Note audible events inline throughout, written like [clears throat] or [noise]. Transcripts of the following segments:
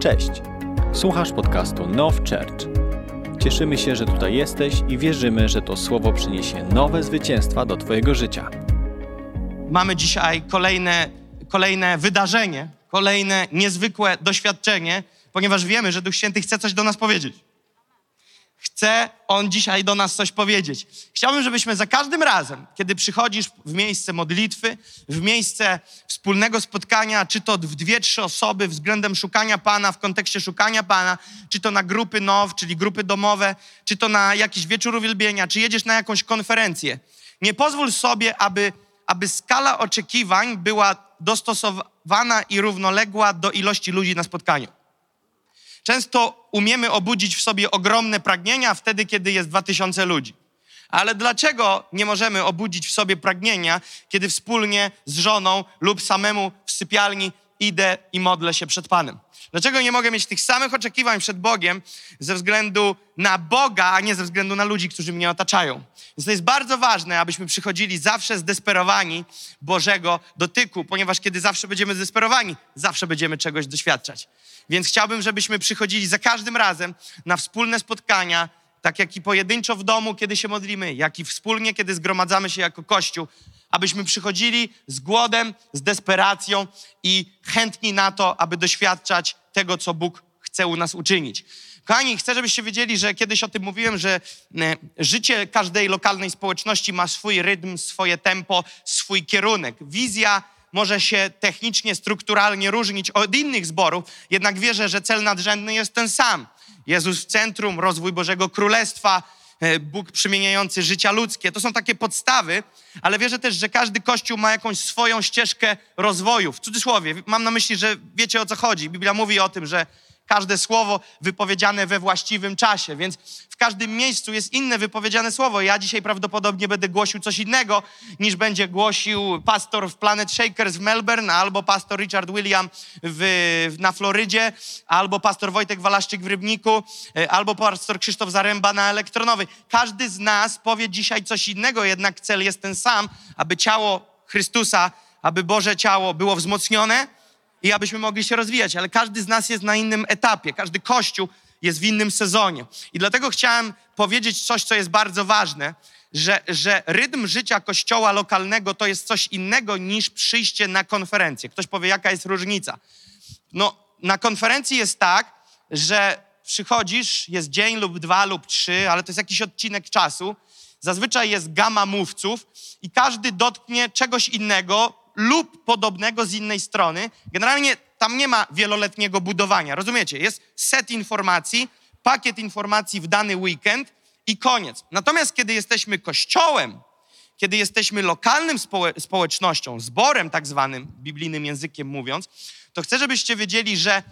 Cześć! Słuchasz podcastu Now Church. Cieszymy się, że tutaj jesteś i wierzymy, że to słowo przyniesie nowe zwycięstwa do Twojego życia. Mamy dzisiaj kolejne, kolejne wydarzenie, kolejne niezwykłe doświadczenie, ponieważ wiemy, że Duch Święty chce coś do nas powiedzieć. Chce On dzisiaj do nas coś powiedzieć. Chciałbym, żebyśmy za każdym razem, kiedy przychodzisz w miejsce modlitwy, w miejsce wspólnego spotkania, czy to w dwie, trzy osoby względem szukania Pana, w kontekście szukania Pana, czy to na grupy NOW, czyli grupy domowe, czy to na jakiś wieczór uwielbienia, czy jedziesz na jakąś konferencję, nie pozwól sobie, aby, aby skala oczekiwań była dostosowana i równoległa do ilości ludzi na spotkaniu. Często umiemy obudzić w sobie ogromne pragnienia wtedy, kiedy jest 2000 ludzi. Ale dlaczego nie możemy obudzić w sobie pragnienia, kiedy wspólnie z żoną lub samemu w sypialni idę i modlę się przed Panem? Dlaczego nie mogę mieć tych samych oczekiwań przed Bogiem ze względu na Boga, a nie ze względu na ludzi, którzy mnie otaczają? Więc to jest bardzo ważne, abyśmy przychodzili zawsze zdesperowani Bożego dotyku, ponieważ kiedy zawsze będziemy zdesperowani, zawsze będziemy czegoś doświadczać. Więc chciałbym, żebyśmy przychodzili za każdym razem na wspólne spotkania, tak jak i pojedynczo w domu, kiedy się modlimy, jak i wspólnie, kiedy zgromadzamy się jako Kościół, abyśmy przychodzili z głodem, z desperacją i chętni na to, aby doświadczać tego, co Bóg chce u nas uczynić. Kochani, chcę, żebyście wiedzieli, że kiedyś o tym mówiłem, że e, życie każdej lokalnej społeczności ma swój rytm, swoje tempo, swój kierunek. Wizja może się technicznie, strukturalnie różnić od innych zborów, jednak wierzę, że cel nadrzędny jest ten sam. Jezus w centrum, rozwój Bożego Królestwa, Bóg przemieniający życia ludzkie. To są takie podstawy, ale wierzę też, że każdy kościół ma jakąś swoją ścieżkę rozwoju. W cudzysłowie, mam na myśli, że wiecie o co chodzi. Biblia mówi o tym, że każde słowo wypowiedziane we właściwym czasie, więc w każdym miejscu jest inne wypowiedziane słowo. Ja dzisiaj prawdopodobnie będę głosił coś innego, niż będzie głosił pastor w Planet Shakers w Melbourne, albo pastor Richard William w, na Florydzie, albo pastor Wojtek Walaszczyk w Rybniku, e, albo pastor Krzysztof Zaręba na Elektronowej. Każdy z nas powie dzisiaj coś innego, jednak cel jest ten sam, aby ciało Chrystusa, aby Boże ciało było wzmocnione, i abyśmy mogli się rozwijać, ale każdy z nas jest na innym etapie, każdy kościół jest w innym sezonie. I dlatego chciałem powiedzieć coś, co jest bardzo ważne, że, że rytm życia kościoła lokalnego to jest coś innego niż przyjście na konferencję. Ktoś powie, jaka jest różnica? No, na konferencji jest tak, że przychodzisz, jest dzień lub dwa lub trzy, ale to jest jakiś odcinek czasu. Zazwyczaj jest gama mówców i każdy dotknie czegoś innego, lub podobnego z innej strony. Generalnie tam nie ma wieloletniego budowania, rozumiecie? Jest set informacji, pakiet informacji w dany weekend i koniec. Natomiast kiedy jesteśmy kościołem, kiedy jesteśmy lokalnym społe społecznością, zborem tak zwanym, biblijnym językiem mówiąc, to chcę, żebyście wiedzieli, że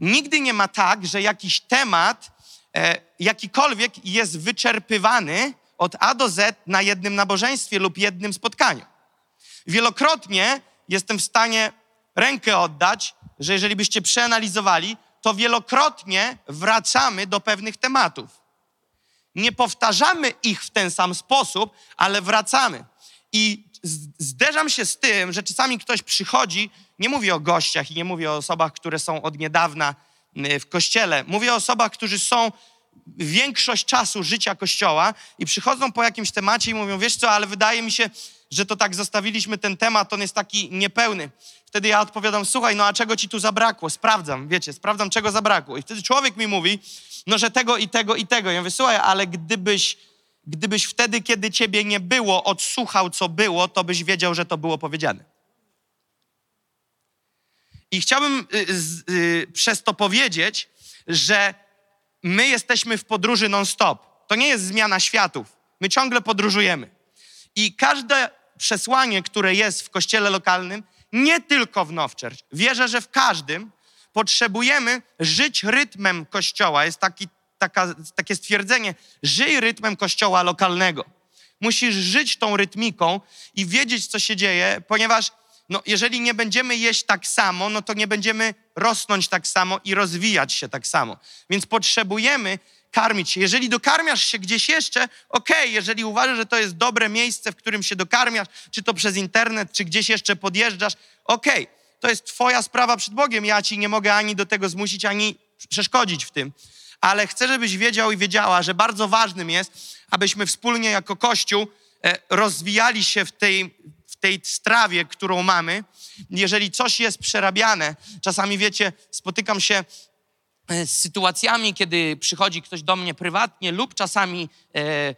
nigdy nie ma tak, że jakiś temat, e, jakikolwiek jest wyczerpywany od A do Z na jednym nabożeństwie lub jednym spotkaniu. Wielokrotnie jestem w stanie rękę oddać, że jeżeli byście przeanalizowali, to wielokrotnie wracamy do pewnych tematów. Nie powtarzamy ich w ten sam sposób, ale wracamy. I zderzam się z tym, że czasami ktoś przychodzi, nie mówię o gościach i nie mówię o osobach, które są od niedawna y, w kościele. Mówię o osobach, którzy są większość czasu życia kościoła i przychodzą po jakimś temacie i mówią, wiesz co, ale wydaje mi się, że to tak zostawiliśmy ten temat, on jest taki niepełny. Wtedy ja odpowiadam, słuchaj, no a czego ci tu zabrakło? Sprawdzam, wiecie, sprawdzam, czego zabrakło. I wtedy człowiek mi mówi, no że tego i tego i tego. Ja mówię, słuchaj, ale gdybyś, gdybyś wtedy, kiedy ciebie nie było, odsłuchał, co było, to byś wiedział, że to było powiedziane. I chciałbym y, y, przez to powiedzieć, że my jesteśmy w podróży non-stop. To nie jest zmiana światów. My ciągle podróżujemy. I każde przesłanie, które jest w kościele lokalnym, nie tylko w Nowchurch, wierzę, że w każdym potrzebujemy żyć rytmem kościoła. Jest taki, taka, takie stwierdzenie, żyj rytmem kościoła lokalnego. Musisz żyć tą rytmiką i wiedzieć, co się dzieje, ponieważ no, jeżeli nie będziemy jeść tak samo, no to nie będziemy rosnąć tak samo i rozwijać się tak samo. Więc potrzebujemy karmić się. Jeżeli dokarmiasz się gdzieś jeszcze, okej, okay. jeżeli uważasz, że to jest dobre miejsce, w którym się dokarmiasz, czy to przez internet, czy gdzieś jeszcze podjeżdżasz, okej. Okay. to jest twoja sprawa przed Bogiem. Ja ci nie mogę ani do tego zmusić, ani przeszkodzić w tym. Ale chcę, żebyś wiedział i wiedziała, że bardzo ważnym jest, abyśmy wspólnie jako Kościół e, rozwijali się w tej, w tej strawie, którą mamy. Jeżeli coś jest przerabiane, czasami wiecie, spotykam się z sytuacjami, kiedy przychodzi ktoś do mnie prywatnie, lub czasami e,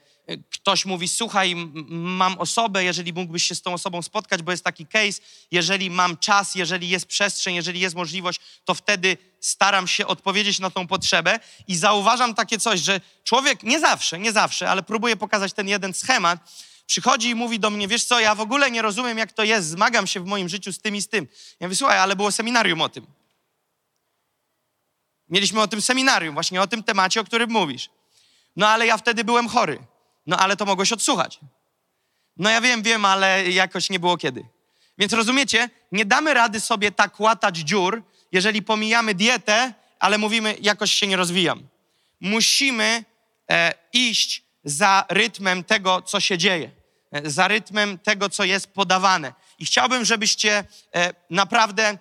ktoś mówi: Słuchaj, mam osobę, jeżeli mógłbyś się z tą osobą spotkać, bo jest taki case, jeżeli mam czas, jeżeli jest przestrzeń, jeżeli jest możliwość, to wtedy staram się odpowiedzieć na tą potrzebę i zauważam takie coś, że człowiek nie zawsze, nie zawsze, ale próbuję pokazać ten jeden schemat. Przychodzi i mówi do mnie, wiesz co, ja w ogóle nie rozumiem, jak to jest, zmagam się w moim życiu z tym i z tym. Ja mówię, słuchaj, ale było seminarium o tym. Mieliśmy o tym seminarium, właśnie o tym temacie, o którym mówisz. No ale ja wtedy byłem chory. No ale to mogłeś odsłuchać. No ja wiem, wiem, ale jakoś nie było kiedy. Więc rozumiecie, nie damy rady sobie tak łatać dziur, jeżeli pomijamy dietę, ale mówimy, jakoś się nie rozwijam. Musimy e, iść za rytmem tego, co się dzieje, e, za rytmem tego, co jest podawane. I chciałbym, żebyście e, naprawdę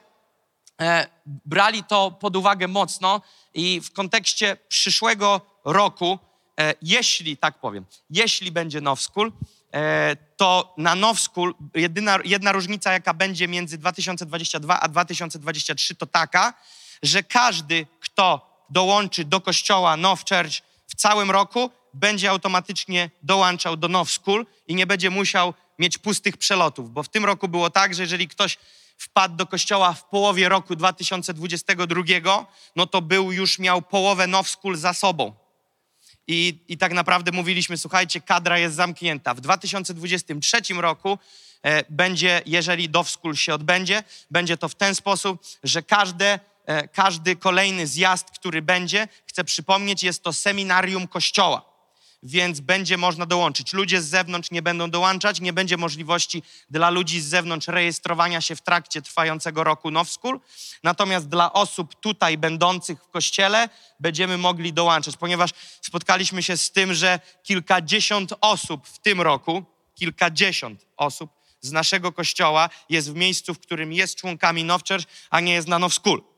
brali to pod uwagę mocno i w kontekście przyszłego roku, e, jeśli, tak powiem, jeśli będzie Now School, e, to na Now School jedyna, jedna różnica, jaka będzie między 2022 a 2023 to taka, że każdy, kto dołączy do kościoła Now Church w całym roku, będzie automatycznie dołączał do Now School i nie będzie musiał mieć pustych przelotów, bo w tym roku było tak, że jeżeli ktoś wpadł do kościoła w połowie roku 2022, no to był już miał połowę Now School za sobą. I, I tak naprawdę mówiliśmy, słuchajcie, kadra jest zamknięta. W 2023 roku e, będzie, jeżeli Dowskul się odbędzie, będzie to w ten sposób, że każde, e, każdy kolejny zjazd, który będzie, chcę przypomnieć, jest to seminarium kościoła więc będzie można dołączyć. Ludzie z zewnątrz nie będą dołączać, nie będzie możliwości dla ludzi z zewnątrz rejestrowania się w trakcie trwającego roku Now School. Natomiast dla osób tutaj będących w kościele będziemy mogli dołączać, ponieważ spotkaliśmy się z tym, że kilkadziesiąt osób w tym roku, kilkadziesiąt osób z naszego kościoła jest w miejscu, w którym jest członkami Now a nie jest na Now School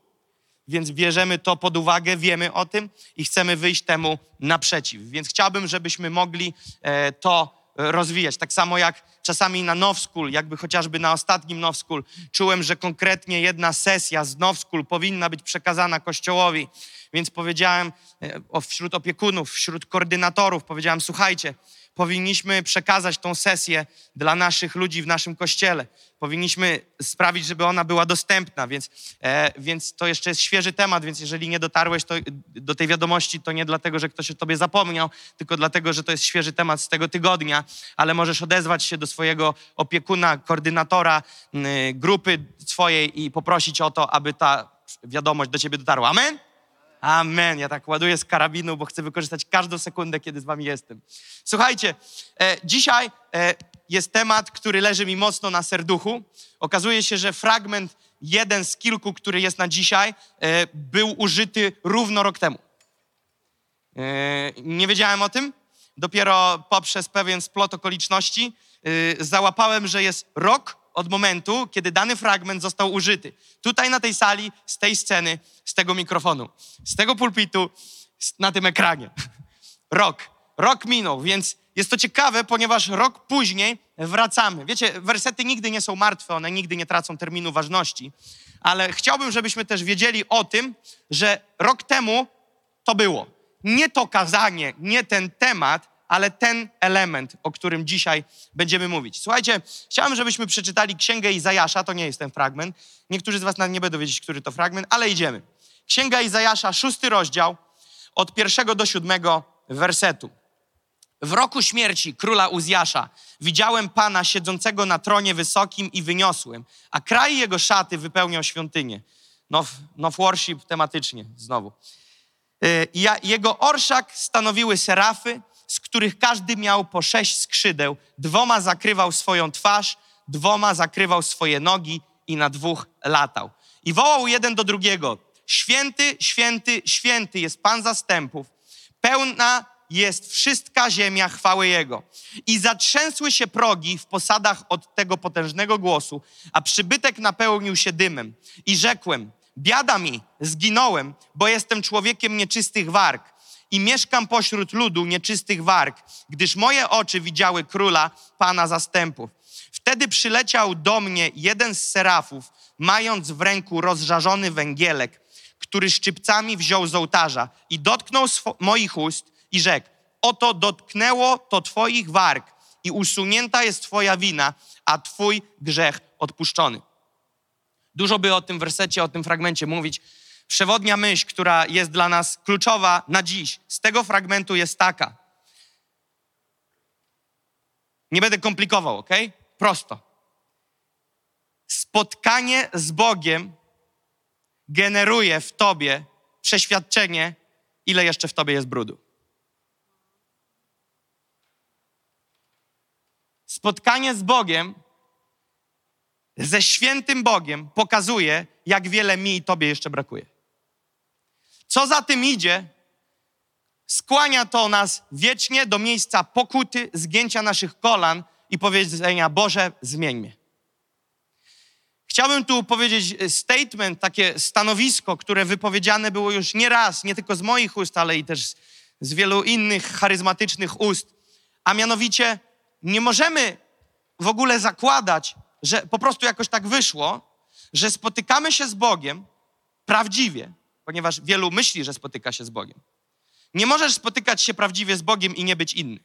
więc bierzemy to pod uwagę, wiemy o tym i chcemy wyjść temu naprzeciw. Więc chciałbym, żebyśmy mogli e, to rozwijać. Tak samo jak czasami na Now School, jakby chociażby na ostatnim Now School, czułem, że konkretnie jedna sesja z Now School powinna być przekazana Kościołowi. Więc powiedziałem e, wśród opiekunów, wśród koordynatorów, powiedziałem, słuchajcie, powinniśmy przekazać tą sesję dla naszych ludzi w naszym kościele. Powinniśmy sprawić, żeby ona była dostępna, więc, e, więc to jeszcze jest świeży temat, więc jeżeli nie dotarłeś to, do tej wiadomości, to nie dlatego, że ktoś o tobie zapomniał, tylko dlatego, że to jest świeży temat z tego tygodnia, ale możesz odezwać się do swojego opiekuna, koordynatora y, grupy swojej i poprosić o to, aby ta wiadomość do ciebie dotarła. Amen? Amen. Ja tak ładuję z karabinu, bo chcę wykorzystać każdą sekundę, kiedy z wami jestem. Słuchajcie, e, dzisiaj e, jest temat, który leży mi mocno na serduchu. Okazuje się, że fragment jeden z kilku, który jest na dzisiaj, e, był użyty równo rok temu. E, nie wiedziałem o tym. Dopiero poprzez pewien splot okoliczności e, załapałem, że jest rok od momentu, kiedy dany fragment został użyty. Tutaj na tej sali, z tej sceny, z tego mikrofonu, z tego pulpitu, na tym ekranie. [laughs] Rok. Rok minął, więc jest to ciekawe, ponieważ rok później wracamy. Wiecie, wersety nigdy nie są martwe, one nigdy nie tracą terminu ważności, ale chciałbym, żebyśmy też wiedzieli o tym, że rok temu to było. Nie to kazanie, nie ten temat, ale ten element, o którym dzisiaj będziemy mówić. Słuchajcie, chciałem, żebyśmy przeczytali Księgę Izajasza, to nie jest ten fragment. Niektórzy z was nie będą wiedzieć, który to fragment, ale idziemy. Księga Izajasza, szósty rozdział, od pierwszego do siódmego wersetu. W roku śmierci króla Uzjasza widziałem Pana siedzącego na tronie wysokim i wyniosłym, a kraj jego szaty wypełniał świątynię. Now, now worship tematycznie znowu. Y, jego orszak stanowiły serafy, z których każdy miał po sześć skrzydeł. Dwoma zakrywał swoją twarz, dwoma zakrywał swoje nogi i na dwóch latał. I wołał jeden do drugiego: Święty, święty, święty jest Pan zastępów. Pełna jest wszystka ziemia chwały Jego. I zatrzęsły się progi w posadach od tego potężnego głosu, a przybytek napełnił się dymem. I rzekłem, biada mi, zginąłem, bo jestem człowiekiem nieczystych warg i mieszkam pośród ludu nieczystych warg, gdyż moje oczy widziały króla, pana zastępów. Wtedy przyleciał do mnie jeden z serafów, mając w ręku rozżarzony węgielek, który szczypcami wziął z ołtarza i dotknął moich ust i rzekł, oto dotknęło to twoich warg i usunięta jest twoja wina, a twój grzech odpuszczony. Dużo by o tym wersecie, o tym fragmencie mówić. Przewodnia myśl, która jest dla nas kluczowa na dziś, z tego fragmentu jest taka. Nie będę komplikował, ok? Prosto. Spotkanie z Bogiem generuje w tobie przeświadczenie, ile jeszcze w tobie jest brudu. Spotkanie z Bogiem, ze świętym Bogiem, pokazuje, jak wiele mi i tobie jeszcze brakuje. Co za tym idzie, skłania to nas wiecznie do miejsca pokuty, zgięcia naszych kolan i powiedzenia: Boże, zmień mnie. Chciałbym tu powiedzieć e, statement, takie stanowisko, które wypowiedziane było już nie raz, nie tylko z moich ust, ale i też z wielu innych charyzmatycznych ust. A mianowicie, nie możemy w ogóle zakładać, że po prostu jakoś tak wyszło, że spotykamy się z Bogiem prawdziwie, ponieważ wielu myśli, że spotyka się z Bogiem. Nie możesz spotykać się prawdziwie z Bogiem i nie być inny.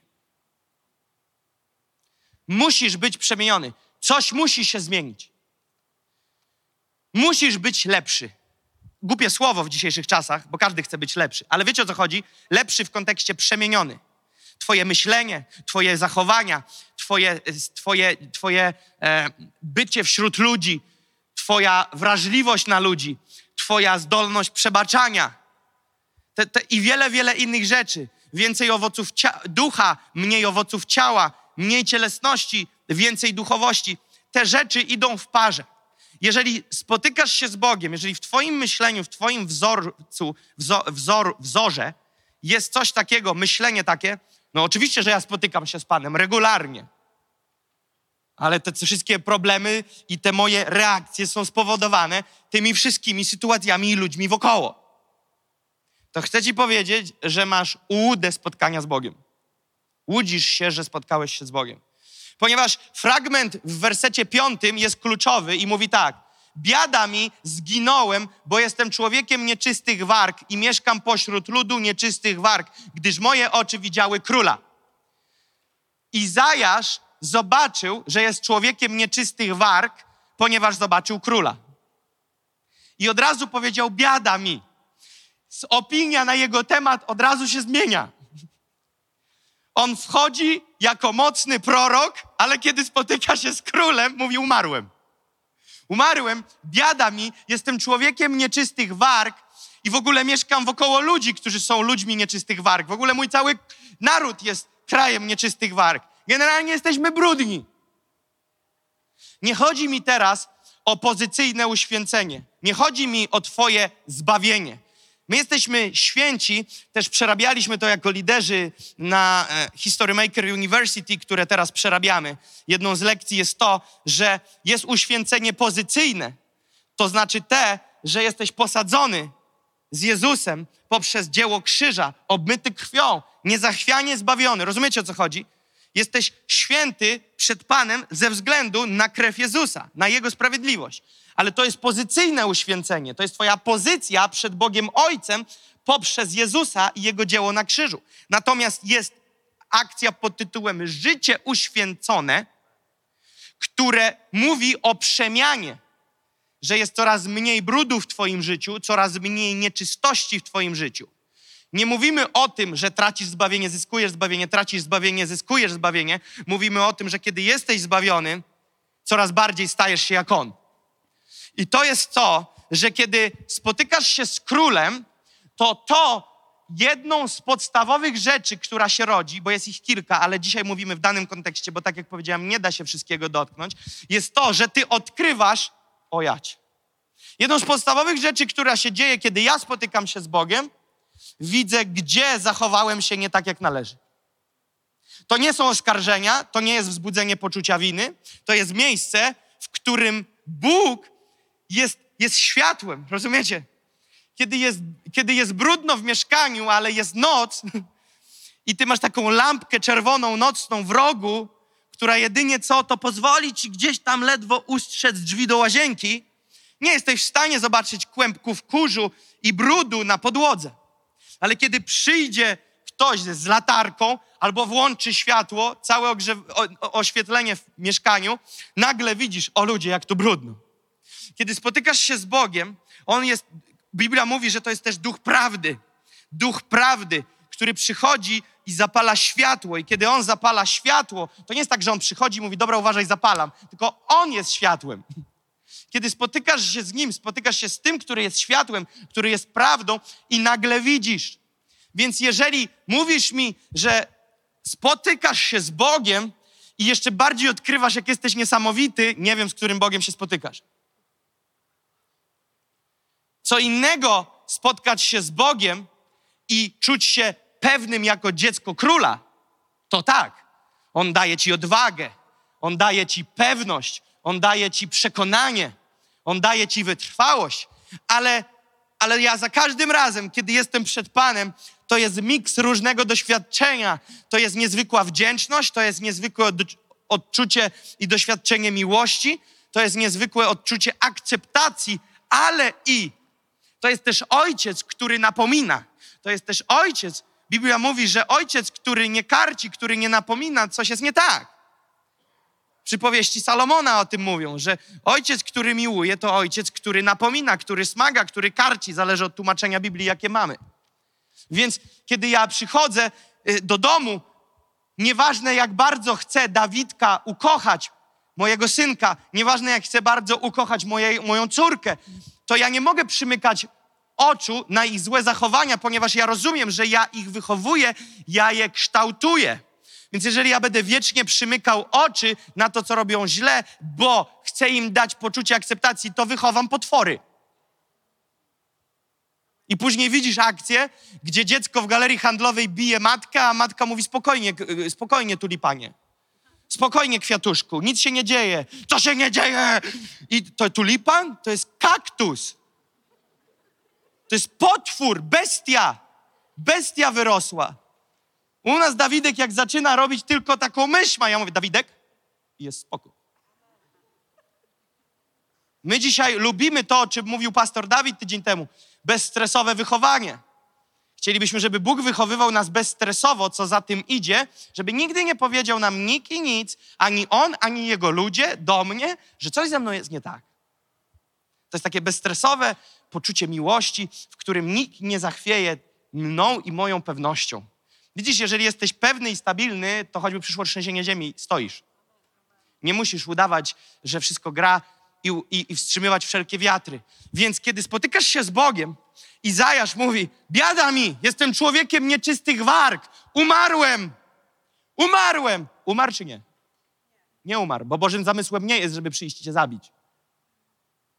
Musisz być przemieniony. Coś musi się zmienić. Musisz być lepszy. Głupie słowo w dzisiejszych czasach, bo każdy chce być lepszy. Ale wiecie o co chodzi? Lepszy w kontekście przemieniony. Twoje myślenie, Twoje zachowania, Twoje, twoje, twoje e, bycie wśród ludzi, Twoja wrażliwość na ludzi, Twoja zdolność przebaczania te, te, i wiele, wiele innych rzeczy. Więcej owoców ducha, mniej owoców ciała, mniej cielesności, więcej duchowości. Te rzeczy idą w parze. Jeżeli spotykasz się z Bogiem, jeżeli w Twoim myśleniu, w Twoim wzorcu, wzor, wzor, wzorze jest coś takiego, myślenie takie, no oczywiście, że ja spotykam się z Panem regularnie. Ale te wszystkie problemy i te moje reakcje są spowodowane tymi wszystkimi sytuacjami i ludźmi wokoło. To chcę Ci powiedzieć, że masz łudę spotkania z Bogiem. Łudzisz się, że spotkałeś się z Bogiem ponieważ fragment w wersecie piątym jest kluczowy i mówi tak. Biada mi, zginąłem, bo jestem człowiekiem nieczystych warg i mieszkam pośród ludu nieczystych warg, gdyż moje oczy widziały króla. Izajasz zobaczył, że jest człowiekiem nieczystych warg, ponieważ zobaczył króla. I od razu powiedział: Biada mi. Opinia na jego temat od razu się zmienia. On wchodzi jako mocny prorok, ale kiedy spotyka się z królem, mówi: Umarłem. Umarłem, biada mi, jestem człowiekiem nieczystych warg i w ogóle mieszkam wokoło ludzi, którzy są ludźmi nieczystych warg. W ogóle mój cały naród jest krajem nieczystych warg. Generalnie jesteśmy brudni. Nie chodzi mi teraz o pozycyjne uświęcenie. Nie chodzi mi o Twoje zbawienie. My jesteśmy święci, też przerabialiśmy to jako liderzy na e, History Maker University, które teraz przerabiamy. Jedną z lekcji jest to, że jest uświęcenie pozycyjne. To znaczy te, że jesteś posadzony z Jezusem poprzez dzieło krzyża, obmyty krwią, niezachwianie zbawiony. Rozumiecie o co chodzi? Jesteś święty przed Panem ze względu na krew Jezusa, na Jego sprawiedliwość ale to jest pozycyjne uświęcenie. To jest Twoja pozycja przed Bogiem Ojcem poprzez Jezusa i Jego dzieło na krzyżu. Natomiast jest akcja pod tytułem Życie uświęcone, które mówi o przemianie, że jest coraz mniej brudu w Twoim życiu, coraz mniej nieczystości w Twoim życiu. Nie mówimy o tym, że tracisz zbawienie, zyskujesz zbawienie, tracisz zbawienie, zyskujesz zbawienie. Mówimy o tym, że kiedy jesteś zbawiony, coraz bardziej stajesz się jak On. I to jest to, że kiedy spotykasz się z królem, to to jedną z podstawowych rzeczy, która się rodzi, bo jest ich kilka, ale dzisiaj mówimy w danym kontekście, bo tak jak powiedziałem, nie da się wszystkiego dotknąć, jest to, że ty odkrywasz o. Jedną z podstawowych rzeczy, która się dzieje, kiedy ja spotykam się z Bogiem, widzę, gdzie zachowałem się nie tak, jak należy. To nie są oskarżenia, to nie jest wzbudzenie poczucia winy, to jest miejsce, w którym Bóg jest, jest światłem, rozumiecie? Kiedy jest, kiedy jest brudno w mieszkaniu, ale jest noc [laughs] i ty masz taką lampkę czerwoną nocną w rogu, która jedynie co, to pozwoli ci gdzieś tam ledwo ustrzec drzwi do łazienki, nie jesteś w stanie zobaczyć kłębków kurzu i brudu na podłodze. Ale kiedy przyjdzie ktoś z latarką albo włączy światło, całe o- oświetlenie w mieszkaniu, nagle widzisz, o ludzie, jak tu brudno. Kiedy spotykasz się z Bogiem, On jest, Biblia mówi, że to jest też duch prawdy. Duch prawdy, który przychodzi i zapala światło. I kiedy On zapala światło, to nie jest tak, że On przychodzi i mówi, dobra, uważaj, zapalam. Tylko On jest światłem. Kiedy spotykasz się z Nim, spotykasz się z tym, który jest światłem, który jest prawdą i nagle widzisz. Więc jeżeli mówisz mi, że spotykasz się z Bogiem i jeszcze bardziej odkrywasz, jak jesteś niesamowity, nie wiem, z którym Bogiem się spotykasz. Co innego spotkać się z Bogiem i czuć się pewnym jako dziecko króla, to tak. On daje ci odwagę, on daje ci pewność, on daje ci przekonanie, on daje ci wytrwałość, ale, ale ja za każdym razem, kiedy jestem przed Panem, to jest miks różnego doświadczenia. To jest niezwykła wdzięczność, to jest niezwykłe od, odczucie i doświadczenie miłości, to jest niezwykłe odczucie akceptacji, ale i to jest też ojciec, który napomina. To jest też ojciec. Biblia mówi, że ojciec, który nie karci, który nie napomina, coś jest nie tak. Przypowieści Salomona o tym mówią, że ojciec, który miłuje, to ojciec, który napomina, który smaga, który karci. Zależy od tłumaczenia Biblii, jakie mamy. Więc kiedy ja przychodzę y, do domu, nieważne jak bardzo chcę Dawidka ukochać, mojego synka, nieważne jak chcę bardzo ukochać moje, moją córkę, to ja nie mogę przymykać oczu na ich złe zachowania, ponieważ ja rozumiem, że ja ich wychowuję, ja je kształtuję. Więc jeżeli ja będę wiecznie przymykał oczy na to, co robią źle, bo chcę im dać poczucie akceptacji, to wychowam potwory. I później widzisz akcję, gdzie dziecko w galerii handlowej bije matkę, a matka mówi spokojnie, k- spokojnie tulipanie. Spokojnie kwiatuszku, nic się nie dzieje. Co się nie dzieje? I to tulipan to jest kaktus. To jest potwór, bestia. Bestia wyrosła. U nas Dawidek jak zaczyna robić tylko taką myśl ma, ja mówię, Dawidek, jest spokój. My dzisiaj lubimy to, o czym mówił pastor Dawid tydzień temu. Bezstresowe wychowanie. Chcielibyśmy, żeby Bóg wychowywał nas bezstresowo, co za tym idzie, żeby nigdy nie powiedział nam nikt i nic, ani On, ani Jego ludzie do mnie, że coś ze mną jest nie tak. To jest takie bezstresowe poczucie miłości, w którym nikt nie zachwieje mną i moją pewnością. Widzisz, jeżeli jesteś pewny i stabilny, to choćby przyszło trzęsienie ziemi, stoisz. Nie musisz udawać, że wszystko gra i, i, i wstrzymywać wszelkie wiatry. Więc kiedy spotykasz się z Bogiem, Izajasz mówi, biada mi, jestem człowiekiem nieczystych warg, umarłem, umarłem. Umarł czy nie? Nie umarł, bo Bożym zamysłem nie jest, żeby przyjść i cię zabić.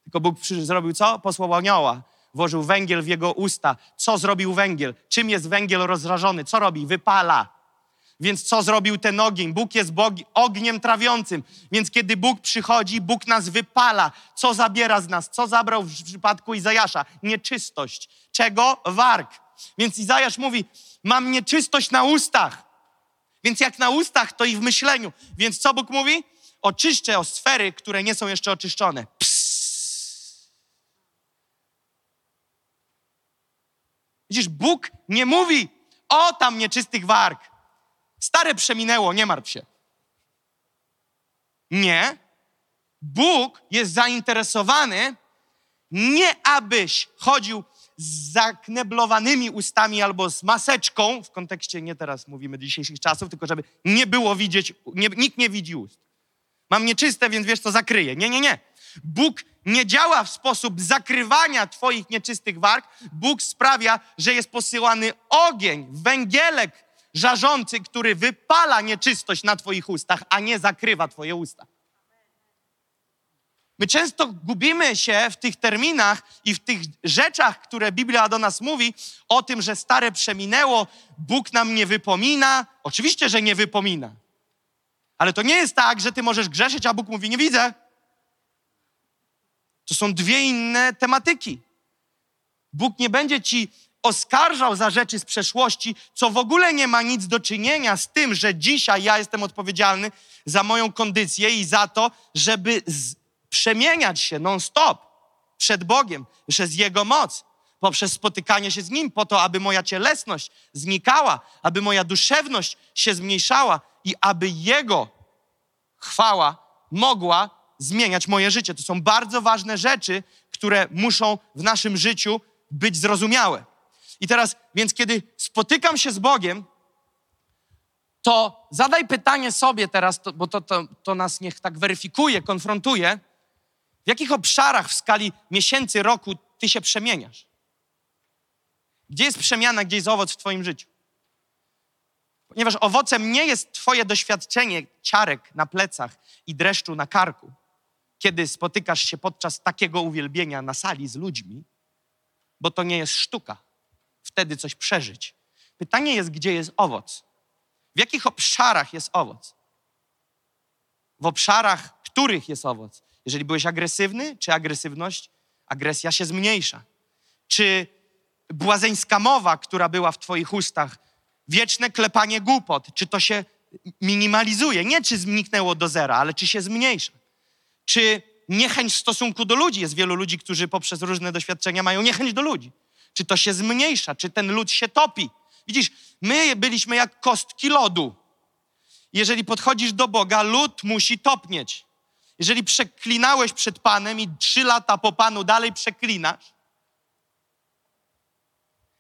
Tylko Bóg przy, zrobił co? Posłał anioła. Włożył węgiel w jego usta. Co zrobił węgiel? Czym jest węgiel rozrażony? Co robi? Wypala. Więc co zrobił ten ogień? Bóg jest Bogi, ogniem trawiącym. Więc kiedy Bóg przychodzi, Bóg nas wypala. Co zabiera z nas? Co zabrał w przypadku Izajasza? Nieczystość. Czego? Warg. Więc Izajasz mówi, mam nieczystość na ustach. Więc jak na ustach, to i w myśleniu. Więc co Bóg mówi? Oczyszczę o sfery, które nie są jeszcze oczyszczone. Psst. Widzisz, Bóg nie mówi, o tam nieczystych warg. Stare przeminęło, nie martw się. Nie. Bóg jest zainteresowany nie abyś chodził z zakneblowanymi ustami albo z maseczką, w kontekście nie teraz mówimy dzisiejszych czasów, tylko żeby nie było widzieć, nie, nikt nie widzi ust. Mam nieczyste, więc wiesz co, zakryję. Nie, nie, nie. Bóg nie działa w sposób zakrywania twoich nieczystych warg. Bóg sprawia, że jest posyłany ogień, węgielek żarzący, który wypala nieczystość na twoich ustach, a nie zakrywa twoje usta. My często gubimy się w tych terminach i w tych rzeczach, które Biblia do nas mówi, o tym, że stare przeminęło, Bóg nam nie wypomina. Oczywiście, że nie wypomina. Ale to nie jest tak, że ty możesz grzeszyć, a Bóg mówi: Nie widzę. To są dwie inne tematyki. Bóg nie będzie ci oskarżał za rzeczy z przeszłości, co w ogóle nie ma nic do czynienia z tym, że dzisiaj ja jestem odpowiedzialny za moją kondycję i za to, żeby z, przemieniać się non-stop przed Bogiem, przez Jego moc, poprzez spotykanie się z Nim, po to, aby moja cielesność znikała, aby moja duszewność się zmniejszała i aby Jego chwała mogła zmieniać moje życie. To są bardzo ważne rzeczy, które muszą w naszym życiu być zrozumiałe. I teraz, więc kiedy spotykam się z Bogiem, to zadaj pytanie sobie teraz, to, bo to, to, to nas niech tak weryfikuje, konfrontuje, w jakich obszarach w skali miesięcy, roku ty się przemieniasz? Gdzie jest przemiana, gdzie jest owoc w twoim życiu? Ponieważ owocem nie jest twoje doświadczenie ciarek na plecach i dreszczu na karku, kiedy spotykasz się podczas takiego uwielbienia na sali z ludźmi, bo to nie jest sztuka. Wtedy coś przeżyć. Pytanie jest, gdzie jest owoc? W jakich obszarach jest owoc? W obszarach, których jest owoc? Jeżeli byłeś agresywny, czy agresywność, agresja się zmniejsza? Czy błazeńska mowa, która była w Twoich ustach, wieczne klepanie głupot, czy to się minimalizuje? Nie czy zniknęło do zera, ale czy się zmniejsza? Czy niechęć w stosunku do ludzi? Jest wielu ludzi, którzy poprzez różne doświadczenia mają niechęć do ludzi. Czy to się zmniejsza? Czy ten lód się topi? Widzisz, my byliśmy jak kostki lodu. Jeżeli podchodzisz do Boga, lód musi topnieć. Jeżeli przeklinałeś przed Panem i trzy lata po Panu dalej przeklinasz,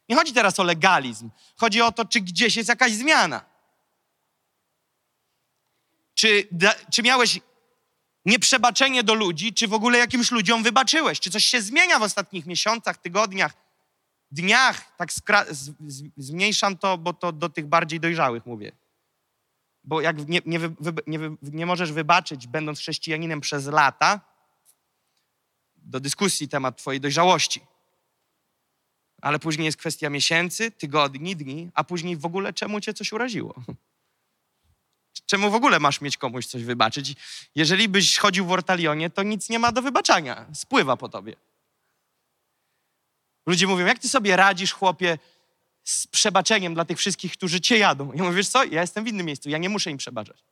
nie chodzi teraz o legalizm. Chodzi o to, czy gdzieś jest jakaś zmiana. Czy, czy miałeś nieprzebaczenie do ludzi, czy w ogóle jakimś ludziom wybaczyłeś? Czy coś się zmienia w ostatnich miesiącach, tygodniach, dniach? Tak zmniejszam to, bo to do tych bardziej dojrzałych mówię. Bo jak nie, nie, nie, nie możesz wybaczyć, będąc chrześcijaninem przez lata, do dyskusji temat Twojej dojrzałości. Ale później jest kwestia miesięcy, tygodni, dni, a później w ogóle czemu Cię coś uraziło? [laughs] Czemu w ogóle masz mieć komuś coś wybaczyć? Jeżeli byś chodził w ortalionie, to nic nie ma do wybaczania. Spływa po tobie. Ludzie mówią, jak ty sobie radzisz, chłopie, z przebaczeniem dla tych wszystkich, którzy cię jadą. Ja mówię, wiesz co, ja jestem w innym miejscu, ja nie muszę im przebaczać.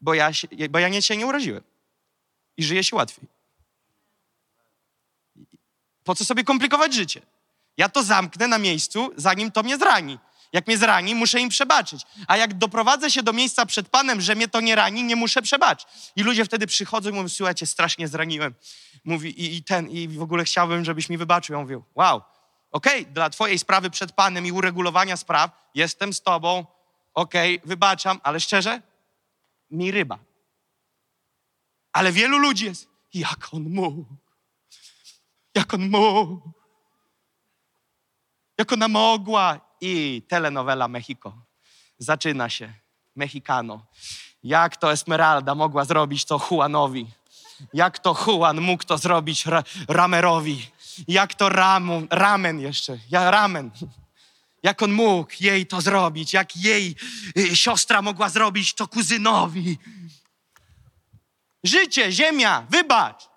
Bo ja, się, bo ja nie, się nie uraziłem. I żyję się łatwiej. Po co sobie komplikować życie? Ja to zamknę na miejscu, zanim to mnie zrani. Jak mnie zrani, muszę im przebaczyć. A jak doprowadzę się do miejsca przed Panem, że mnie to nie rani, nie muszę przebaczyć. I ludzie wtedy przychodzą i mówią, słuchajcie, strasznie zraniłem. Mówi, i, i ten, i w ogóle chciałbym, żebyś mi wybaczył. Ja mówię, wow, okej, okay, dla twojej sprawy przed Panem i uregulowania spraw jestem z tobą, okej, okay, wybaczam, ale szczerze, mi ryba. Ale wielu ludzi jest, jak on mógł, jak on mógł, jak ona mogła, i telenowela Mexico. Zaczyna się. Mexicano. Jak to Esmeralda mogła zrobić to Juanowi? Jak to Juan mógł to zrobić ra Ramerowi? Jak to Ramu, Ramen jeszcze? Ja, ramen. Jak on mógł jej to zrobić? Jak jej y, siostra mogła zrobić to kuzynowi? Życie, ziemia, wybacz.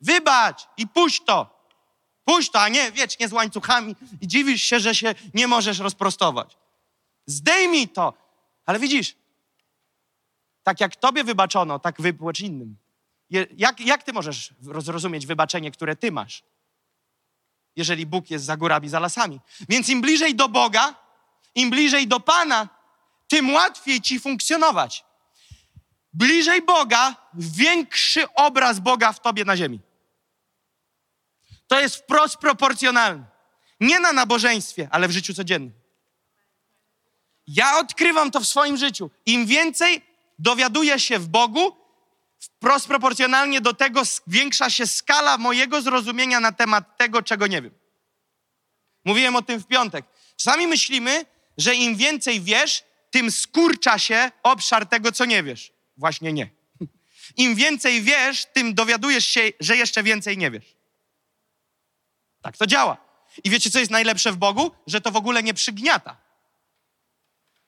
Wybacz i puść to. Puść to, a nie wiecznie z łańcuchami i dziwisz się, że się nie możesz rozprostować. Zdejmij to. Ale widzisz, tak jak tobie wybaczono, tak wypłacz innym. Jak, jak ty możesz zrozumieć wybaczenie, które ty masz? Jeżeli Bóg jest za górami, za lasami. Więc im bliżej do Boga, im bliżej do Pana, tym łatwiej ci funkcjonować. Bliżej Boga, większy obraz Boga w tobie na ziemi. To jest wprost proporcjonalne. Nie na nabożeństwie, ale w życiu codziennym. Ja odkrywam to w swoim życiu. Im więcej dowiaduję się w Bogu, wprost proporcjonalnie do tego zwiększa się skala mojego zrozumienia na temat tego, czego nie wiem. Mówiłem o tym w piątek. Czasami myślimy, że im więcej wiesz, tym skurcza się obszar tego, co nie wiesz. Właśnie nie. [laughs] Im więcej wiesz, tym dowiadujesz się, że jeszcze więcej nie wiesz. Tak to działa. I wiecie, co jest najlepsze w Bogu? Że to w ogóle nie przygniata.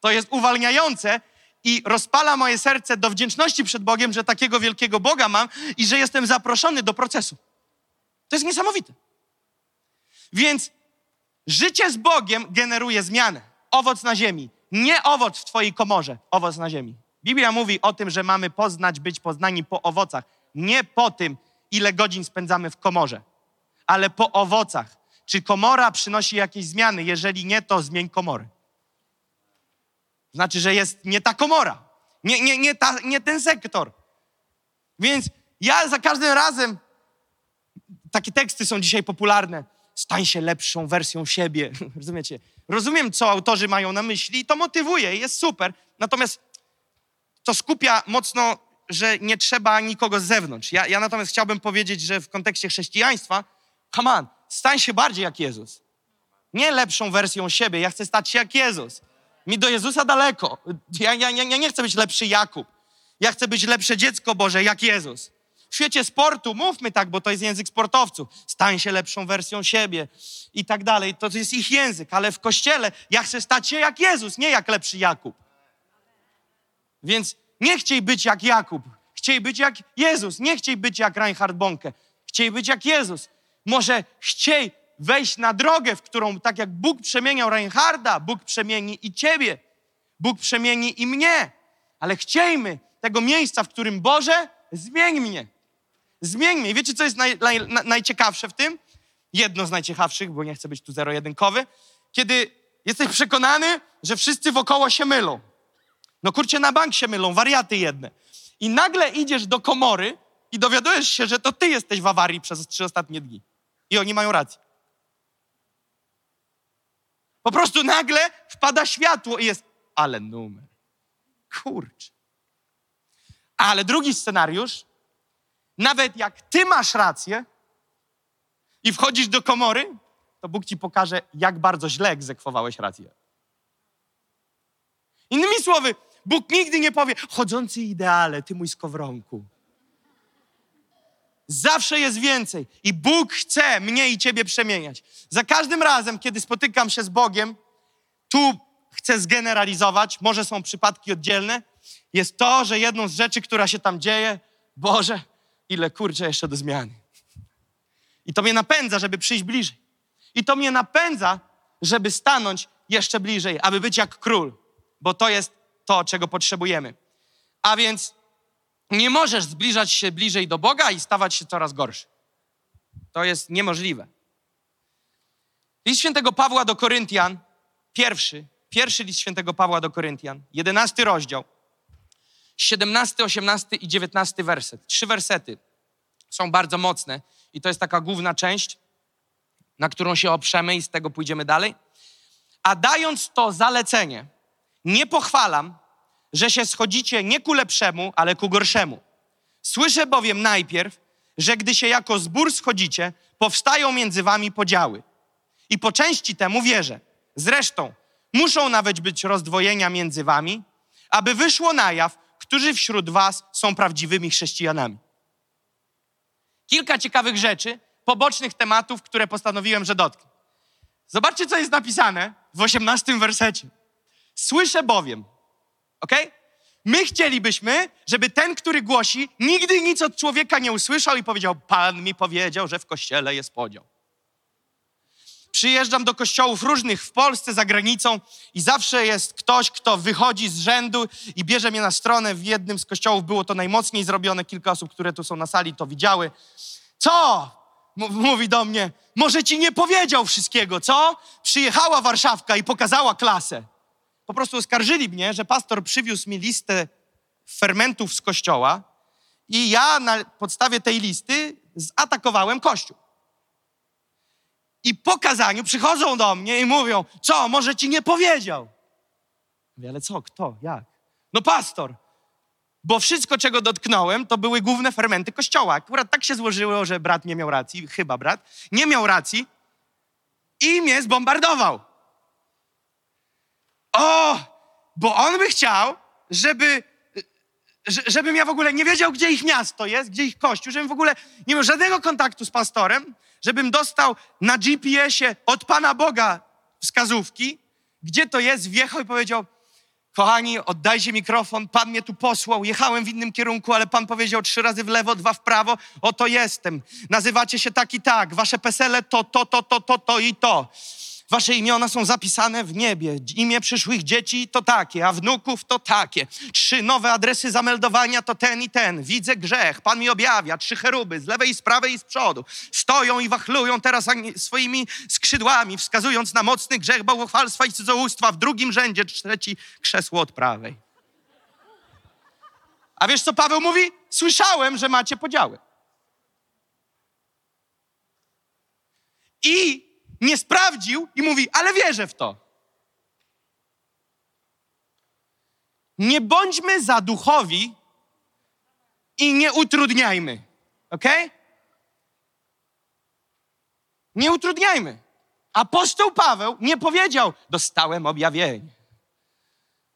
To jest uwalniające i rozpala moje serce do wdzięczności przed Bogiem, że takiego wielkiego Boga mam i że jestem zaproszony do procesu. To jest niesamowite. Więc życie z Bogiem generuje zmianę. Owoc na ziemi. Nie owoc w Twojej komorze, owoc na ziemi. Biblia mówi o tym, że mamy poznać, być poznani po owocach. Nie po tym, ile godzin spędzamy w komorze, ale po owocach. Czy komora przynosi jakieś zmiany? Jeżeli nie, to zmień komory. Znaczy, że jest nie ta komora, nie, nie, nie, ta, nie ten sektor. Więc ja za każdym razem, takie teksty są dzisiaj popularne, stań się lepszą wersją siebie. [laughs] Rozumiecie? Rozumiem, co autorzy mają na myśli i to motywuje, jest super. Natomiast to skupia mocno, że nie trzeba nikogo z zewnątrz. Ja, ja natomiast chciałbym powiedzieć, że w kontekście chrześcijaństwa, come on, stań się bardziej jak Jezus. Nie lepszą wersją siebie, ja chcę stać się jak Jezus. Mi do Jezusa daleko. Ja, ja, ja nie chcę być lepszy Jakub. Ja chcę być lepsze dziecko Boże, jak Jezus. W świecie sportu mówmy tak, bo to jest język sportowców. Stań się lepszą wersją siebie i tak dalej. To jest ich język, ale w kościele ja chcę stać się jak Jezus, nie jak lepszy Jakub. Więc nie chciej być jak Jakub, chciej być jak Jezus, nie chciej być jak Reinhard Bonke, chciej być jak Jezus. Może chciej wejść na drogę, w którą tak jak Bóg przemieniał Reinharda, Bóg przemieni i ciebie. Bóg przemieni i mnie. Ale chciejmy tego miejsca, w którym Boże, zmień mnie. Zmień mnie. I wiecie, co jest naj, naj, najciekawsze w tym? Jedno z najciekawszych, bo nie chcę być tu zero-jedynkowy. Kiedy jesteś przekonany, że wszyscy wokoło się mylą. No kurczę, na bank się mylą, wariaty jedne. I nagle idziesz do komory i dowiadujesz się, że to ty jesteś w awarii przez trzy ostatnie dni. I oni mają rację. Po prostu nagle wpada światło i jest, ale numer. Kurczę. Ale drugi scenariusz, nawet jak ty masz rację i wchodzisz do komory, to Bóg ci pokaże, jak bardzo źle egzekwowałeś rację. Innymi słowy, Bóg nigdy nie powie, chodzący ideale, ty mój skowronku. Zawsze jest więcej i Bóg chce mnie i ciebie przemieniać. Za każdym razem, kiedy spotykam się z Bogiem, tu chcę zgeneralizować, może są przypadki oddzielne, jest to, że jedną z rzeczy, która się tam dzieje, Boże, ile kurczę jeszcze do zmiany. I to mnie napędza, żeby przyjść bliżej. I to mnie napędza, żeby stanąć jeszcze bliżej, aby być jak król, bo to jest to, czego potrzebujemy. A więc nie możesz zbliżać się bliżej do Boga i stawać się coraz gorszy. To jest niemożliwe. List świętego Pawła do Koryntian, pierwszy, pierwszy list świętego Pawła do Koryntian, jedenasty rozdział, 17, 18 i 19 werset. Trzy wersety są bardzo mocne i to jest taka główna część, na którą się oprzemy i z tego pójdziemy dalej. A dając to zalecenie, nie pochwalam, że się schodzicie nie ku lepszemu, ale ku gorszemu. Słyszę bowiem najpierw, że gdy się jako zbór schodzicie, powstają między wami podziały. I po części temu wierzę. Zresztą muszą nawet być rozdwojenia między wami, aby wyszło na jaw, którzy wśród was są prawdziwymi chrześcijanami. Kilka ciekawych rzeczy, pobocznych tematów, które postanowiłem, że dotknę. Zobaczcie, co jest napisane w osiemnastym wersecie. Słyszę bowiem, ok? My chcielibyśmy, żeby ten, który głosi, nigdy nic od człowieka nie usłyszał i powiedział: Pan mi powiedział, że w kościele jest podział. Przyjeżdżam do kościołów różnych w Polsce, za granicą i zawsze jest ktoś, kto wychodzi z rzędu i bierze mnie na stronę. W jednym z kościołów było to najmocniej zrobione. Kilka osób, które tu są na sali, to widziały. Co? Mówi do mnie, może ci nie powiedział wszystkiego, co? Przyjechała Warszawka i pokazała klasę po prostu oskarżyli mnie, że pastor przywiózł mi listę fermentów z kościoła i ja na podstawie tej listy zaatakowałem kościół. I po kazaniu przychodzą do mnie i mówią, co, może ci nie powiedział? Mówię, ale co, kto, jak? No pastor, bo wszystko, czego dotknąłem, to były główne fermenty kościoła. Akurat tak się złożyło, że brat nie miał racji, chyba brat, nie miał racji i mnie zbombardował. O, bo on by chciał, żeby, że- żebym ja w ogóle nie wiedział, gdzie ich miasto jest, gdzie ich kościół, żebym w ogóle nie miał żadnego kontaktu z pastorem, żebym dostał na GPS-ie od Pana Boga wskazówki, gdzie to jest, wjechał i powiedział, kochani, oddajcie mikrofon, Pan mnie tu posłał, jechałem w innym kierunku, ale Pan powiedział trzy razy w lewo, dwa w prawo, oto jestem. Nazywacie się tak i tak, wasze pesele to, to, to, to, to, to i to. Wasze imiona są zapisane w niebie. Imię przyszłych dzieci to takie, a wnuków to takie. Trzy nowe adresy zameldowania to ten i ten. Widzę grzech, Pan mi objawia. Trzy cheruby z lewej, z prawej i z przodu. Stoją i wachlują teraz swoimi skrzydłami, wskazując na mocny grzech bałwochwalstwa i cudzołóstwa. W drugim rzędzie trzeci krzesło od prawej. A wiesz, co Paweł mówi? Słyszałem, że macie podziały. I nie sprawdził i mówi, ale wierzę w to. Nie bądźmy za duchowi i nie utrudniajmy. Ok? Nie utrudniajmy. Apostoł Paweł nie powiedział, dostałem objawienie.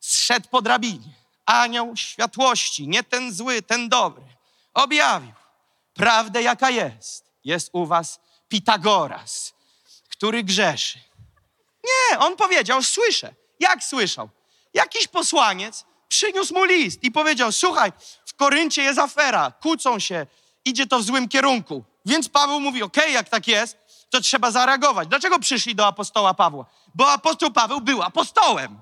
Zszedł po drabinie. Anioł światłości, nie ten zły, ten dobry. Objawił prawdę, jaka jest. Jest u was Pitagoras, który grzeszy. Nie, on powiedział, słyszę. Jak słyszał? Jakiś posłaniec przyniósł mu list i powiedział, słuchaj, w Koryncie jest afera, kłócą się, idzie to w złym kierunku. Więc Paweł mówi, okej, jak tak jest, to trzeba zareagować. Dlaczego przyszli do apostoła Pawła? Bo apostoł Paweł był apostołem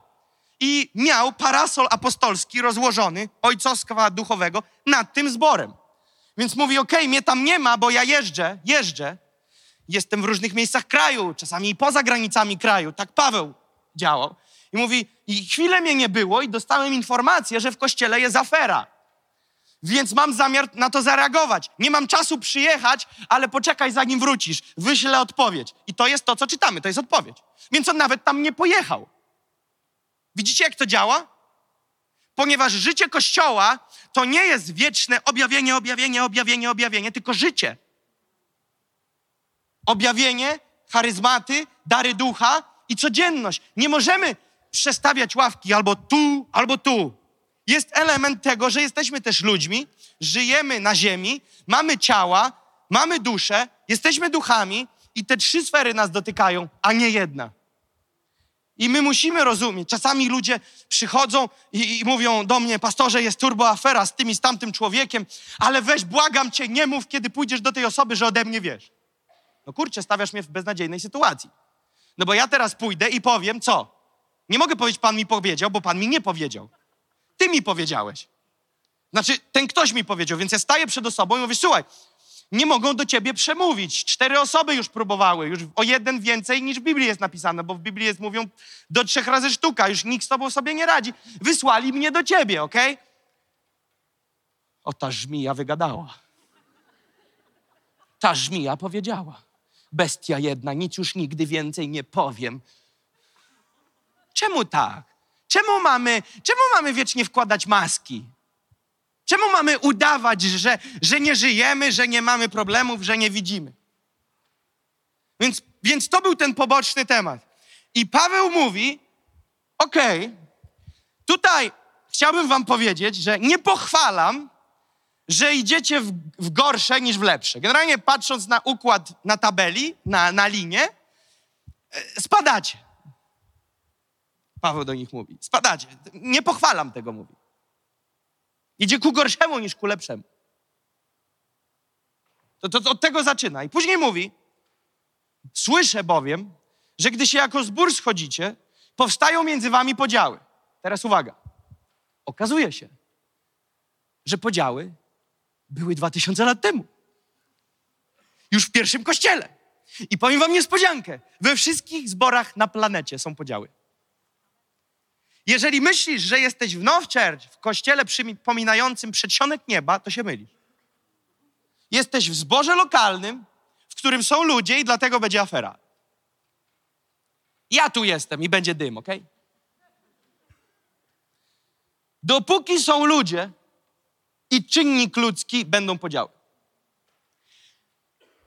i miał parasol apostolski rozłożony, ojcostwa duchowego, nad tym zborem. Więc mówi, okej, mnie tam nie ma, bo ja jeżdżę, jeżdżę, jestem w różnych miejscach kraju, czasami i poza granicami kraju. Tak Paweł działał. I mówi, i chwilę mnie nie było i dostałem informację, że w kościele jest afera. Więc mam zamiar na to zareagować. Nie mam czasu przyjechać, ale poczekaj, zanim wrócisz. Wyślę odpowiedź. I to jest to, co czytamy, to jest odpowiedź. Więc on nawet tam nie pojechał. Widzicie, jak to działa? Ponieważ życie Kościoła to nie jest wieczne objawienie, objawienie, objawienie, objawienie, tylko życie objawienie, charyzmaty, dary ducha i codzienność. Nie możemy przestawiać ławki albo tu, albo tu. Jest element tego, że jesteśmy też ludźmi, żyjemy na ziemi, mamy ciała, mamy duszę, jesteśmy duchami i te trzy sfery nas dotykają, a nie jedna. I my musimy rozumieć. Czasami ludzie przychodzą i, i mówią do mnie, pastorze, jest turbo afera z tym i z tamtym człowiekiem, ale weź, błagam cię, nie mów, kiedy pójdziesz do tej osoby, że ode mnie wiesz. No kurczę, stawiasz mnie w beznadziejnej sytuacji. No bo ja teraz pójdę i powiem co? Nie mogę powiedzieć, pan mi powiedział, bo pan mi nie powiedział. Ty mi powiedziałeś. Znaczy, ten ktoś mi powiedział, więc ja staję przed osobą i mówię, słuchaj, nie mogą do ciebie przemówić. Cztery osoby już próbowały, już o jeden więcej niż w Biblii jest napisane, bo w Biblii jest, mówią, do trzech razy sztuka, już nikt z tobą sobie nie radzi. Wysłali mnie do ciebie, okej? O, ta żmija wygadała. Ta żmija powiedziała. Bestia jedna, nic już nigdy więcej nie powiem. Czemu tak? Czemu mamy, czemu mamy wiecznie wkładać maski? Czemu mamy udawać, że, że nie żyjemy, że nie mamy problemów, że nie widzimy? Więc, więc to był ten poboczny temat. I Paweł mówi: Okej, tutaj chciałbym Wam powiedzieć, że nie pochwalam, że idziecie w, w gorsze niż w lepsze. Generalnie patrząc na układ na tabeli, na, na linię, e, spadacie. Paweł do nich mówi: Spadacie. Nie pochwalam tego, mówi. Idzie ku gorszemu niż ku lepszemu. To, to, to od tego zaczyna. I później mówi: Słyszę bowiem, że gdy się jako zbór schodzicie, powstają między wami podziały. Teraz uwaga. Okazuje się, że podziały były dwa tysiące lat temu. Już w pierwszym kościele. I powiem wam niespodziankę. We wszystkich zborach na planecie są podziały. Jeżeli myślisz, że jesteś w Now Church, w kościele przypominającym przedsionek nieba, to się mylisz. Jesteś w zborze lokalnym, w którym są ludzie i dlatego będzie afera. Ja tu jestem i będzie dym, ok? Dopóki są ludzie i czynnik ludzki, będą podziały.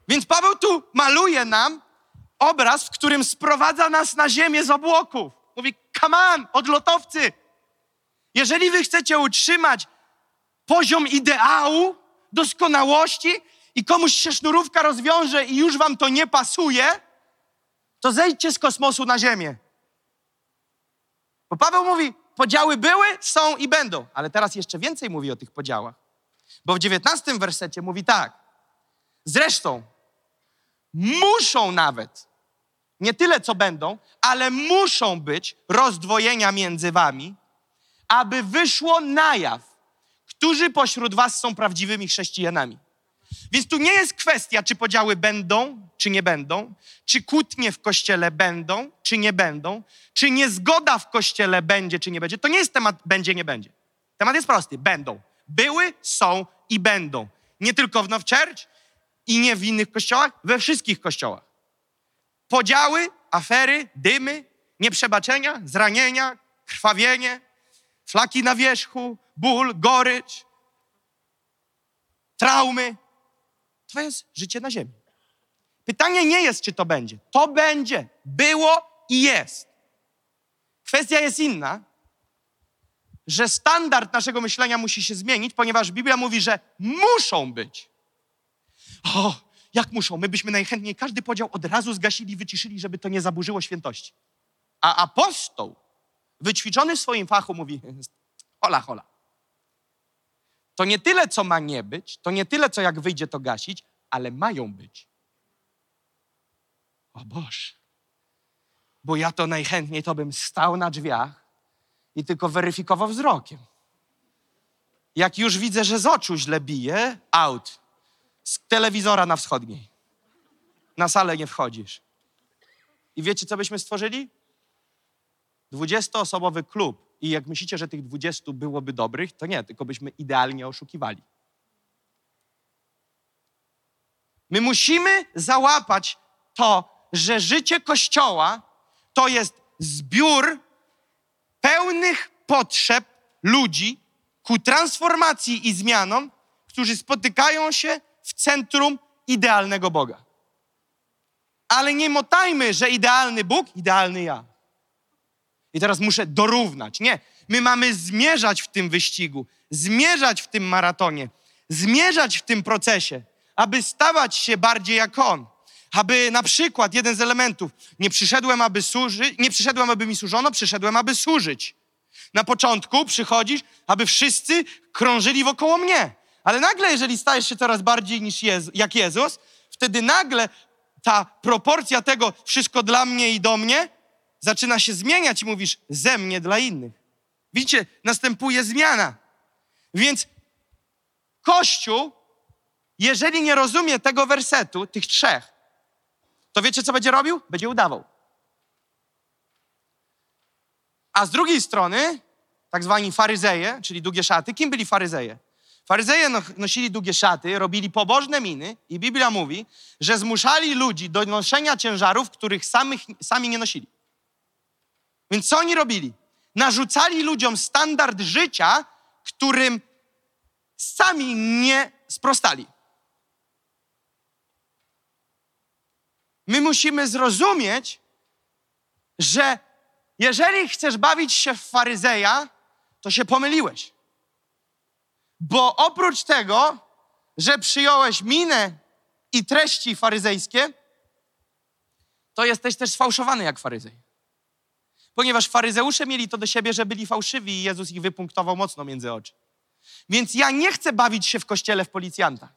Więc Paweł tu maluje nam obraz, w którym sprowadza nas na ziemię z obłoków. Mówi, come on, odlotowcy. Jeżeli wy chcecie utrzymać poziom ideału, doskonałości i komuś się sznurówka rozwiąże i już wam to nie pasuje, to zejdźcie z kosmosu na Ziemię. Bo Paweł mówi, podziały były, są i będą. Ale teraz jeszcze więcej mówi o tych podziałach. Bo w dziewiętnastym wersecie mówi tak. Zresztą muszą nawet, nie tyle co będą, ale muszą być rozdwojenia między wami, aby wyszło na jaw, którzy pośród was są prawdziwymi chrześcijanami. Więc tu nie jest kwestia, czy podziały będą, czy nie będą, czy kłótnie w kościele będą, czy nie będą, czy niezgoda w kościele będzie, czy nie będzie. To nie jest temat będzie, nie będzie. Temat jest prosty. Będą. Były, są i będą. Nie tylko w Now Church i nie w innych kościołach, we wszystkich kościołach. Podziały, afery, dymy, nieprzebaczenia, zranienia, krwawienie, flaki na wierzchu, ból, gorycz, traumy. To jest życie na ziemi. Pytanie nie jest, czy to będzie. To będzie. Było i jest. Kwestia jest inna, że standard naszego myślenia musi się zmienić, ponieważ Biblia mówi, że muszą być. O, jak muszą? My byśmy najchętniej każdy podział od razu zgasili, wyciszyli, żeby to nie zaburzyło świętości. A apostoł, wyćwiczony w swoim fachu, mówi: [laughs] hola, hola. To nie tyle, co ma nie być, to nie tyle, co jak wyjdzie, to gasić, ale mają być. O Boże. Bo ja to najchętniej to bym stał na drzwiach i tylko weryfikował wzrokiem. Jak już widzę, że z oczu źle bije, out. Z telewizora na wschodniej. Na salę nie wchodzisz. I wiecie, co byśmy stworzyli? 20-osobowy klub. I jak myślicie, że tych 20 byłoby dobrych, to nie, tylko byśmy idealnie oszukiwali. My musimy załapać to, że życie Kościoła to jest zbiór pełnych potrzeb ludzi ku transformacji i zmianom, którzy spotykają się w centrum idealnego Boga. Ale nie motajmy, że idealny Bóg, idealny ja. I teraz muszę dorównać. Nie, my mamy zmierzać w tym wyścigu, zmierzać w tym maratonie, zmierzać w tym procesie, aby stawać się bardziej jak On. Aby na przykład jeden z elementów, nie przyszedłem, aby służyć, nie przyszedłem, aby mi służono, przyszedłem, aby służyć. Na początku przychodzisz, aby wszyscy krążyli wokoło mnie. Ale nagle, jeżeli stajesz się coraz bardziej niż Jezu, jak Jezus, wtedy nagle ta proporcja tego wszystko dla mnie i do mnie zaczyna się zmieniać i mówisz ze mnie dla innych. Widzicie, następuje zmiana. Więc Kościół, jeżeli nie rozumie tego wersetu, tych trzech, to wiecie, co będzie robił? Będzie udawał. A z drugiej strony, tak zwani faryzeje, czyli długie szaty, kim byli faryzeje? Faryzeje no- nosili długie szaty, robili pobożne miny i Biblia mówi, że zmuszali ludzi do noszenia ciężarów, których samych, sami nie nosili. Więc co oni robili? Narzucali ludziom standard życia, którym sami nie sprostali. My musimy zrozumieć, że jeżeli chcesz bawić się w faryzeja, to się pomyliłeś. Bo oprócz tego, że przyjąłeś minę i treści faryzejskie, to jesteś też sfałszowany jak faryzej. Ponieważ faryzeusze mieli to do siebie, że byli fałszywi i Jezus ich wypunktował mocno między oczy. Więc ja nie chcę bawić się w kościele w policjanta.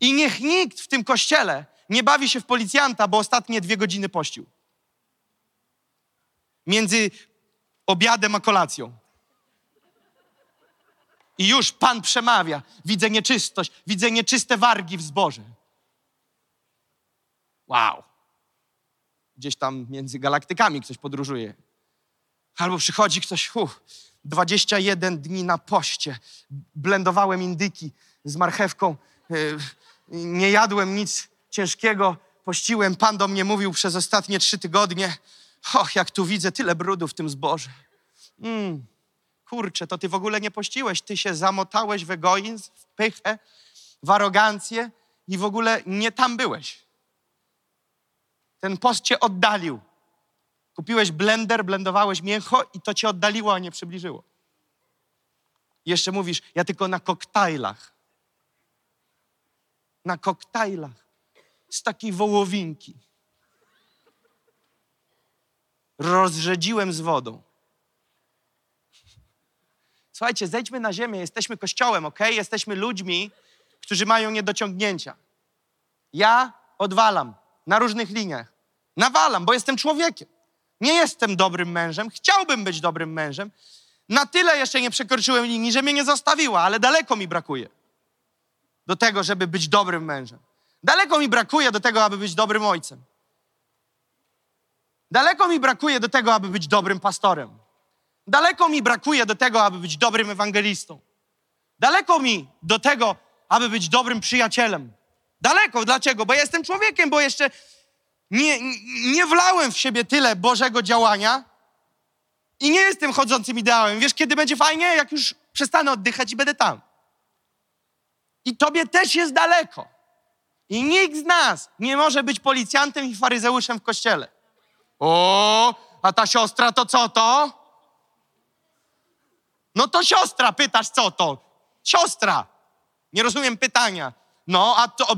I niech nikt w tym kościele nie bawi się w policjanta, bo ostatnie dwie godziny pościł. Między obiadem a kolacją. I już Pan przemawia. Widzę nieczystość, widzę nieczyste wargi w zboże. Wow. Gdzieś tam między galaktykami ktoś podróżuje. Albo przychodzi ktoś, uff, 21 dni na poście. Blendowałem indyki z marchewką. Yy, nie jadłem nic ciężkiego. Pościłem. Pan do mnie mówił przez ostatnie trzy tygodnie. Och, jak tu widzę tyle brudu w tym zboże. Mm kurczę, to ty w ogóle nie pościłeś, ty się zamotałeś w egoizm, w pychę, w arogancję i w ogóle nie tam byłeś. Ten post cię oddalił. Kupiłeś blender, blendowałeś mięcho i to cię oddaliło, a nie przybliżyło. Jeszcze mówisz, ja tylko na koktajlach. Na koktajlach. Z takiej wołowinki. Rozrzedziłem z wodą. Słuchajcie, zejdźmy na ziemię, jesteśmy kościołem, ok? Jesteśmy ludźmi, którzy mają niedociągnięcia. Ja odwalam na różnych liniach. Nawalam, bo jestem człowiekiem. Nie jestem dobrym mężem, chciałbym być dobrym mężem. Na tyle jeszcze nie przekroczyłem linii, że mnie nie zostawiła, ale daleko mi brakuje do tego, żeby być dobrym mężem. Daleko mi brakuje do tego, aby być dobrym ojcem. Daleko mi brakuje do tego, aby być dobrym pastorem. Daleko mi brakuje do tego, aby być dobrym ewangelistą. Daleko mi do tego, aby być dobrym przyjacielem. Daleko. Dlaczego? Bo jestem człowiekiem, bo jeszcze nie, nie wlałem w siebie tyle Bożego działania i nie jestem chodzącym ideałem. Wiesz, kiedy będzie fajnie? Jak już przestanę oddychać i będę tam. I tobie też jest daleko. I nikt z nas nie może być policjantem i faryzeuszem w kościele. O, a ta siostra to co to? No to siostra, pytasz co to? Siostra. Nie rozumiem pytania. No, a, to, a,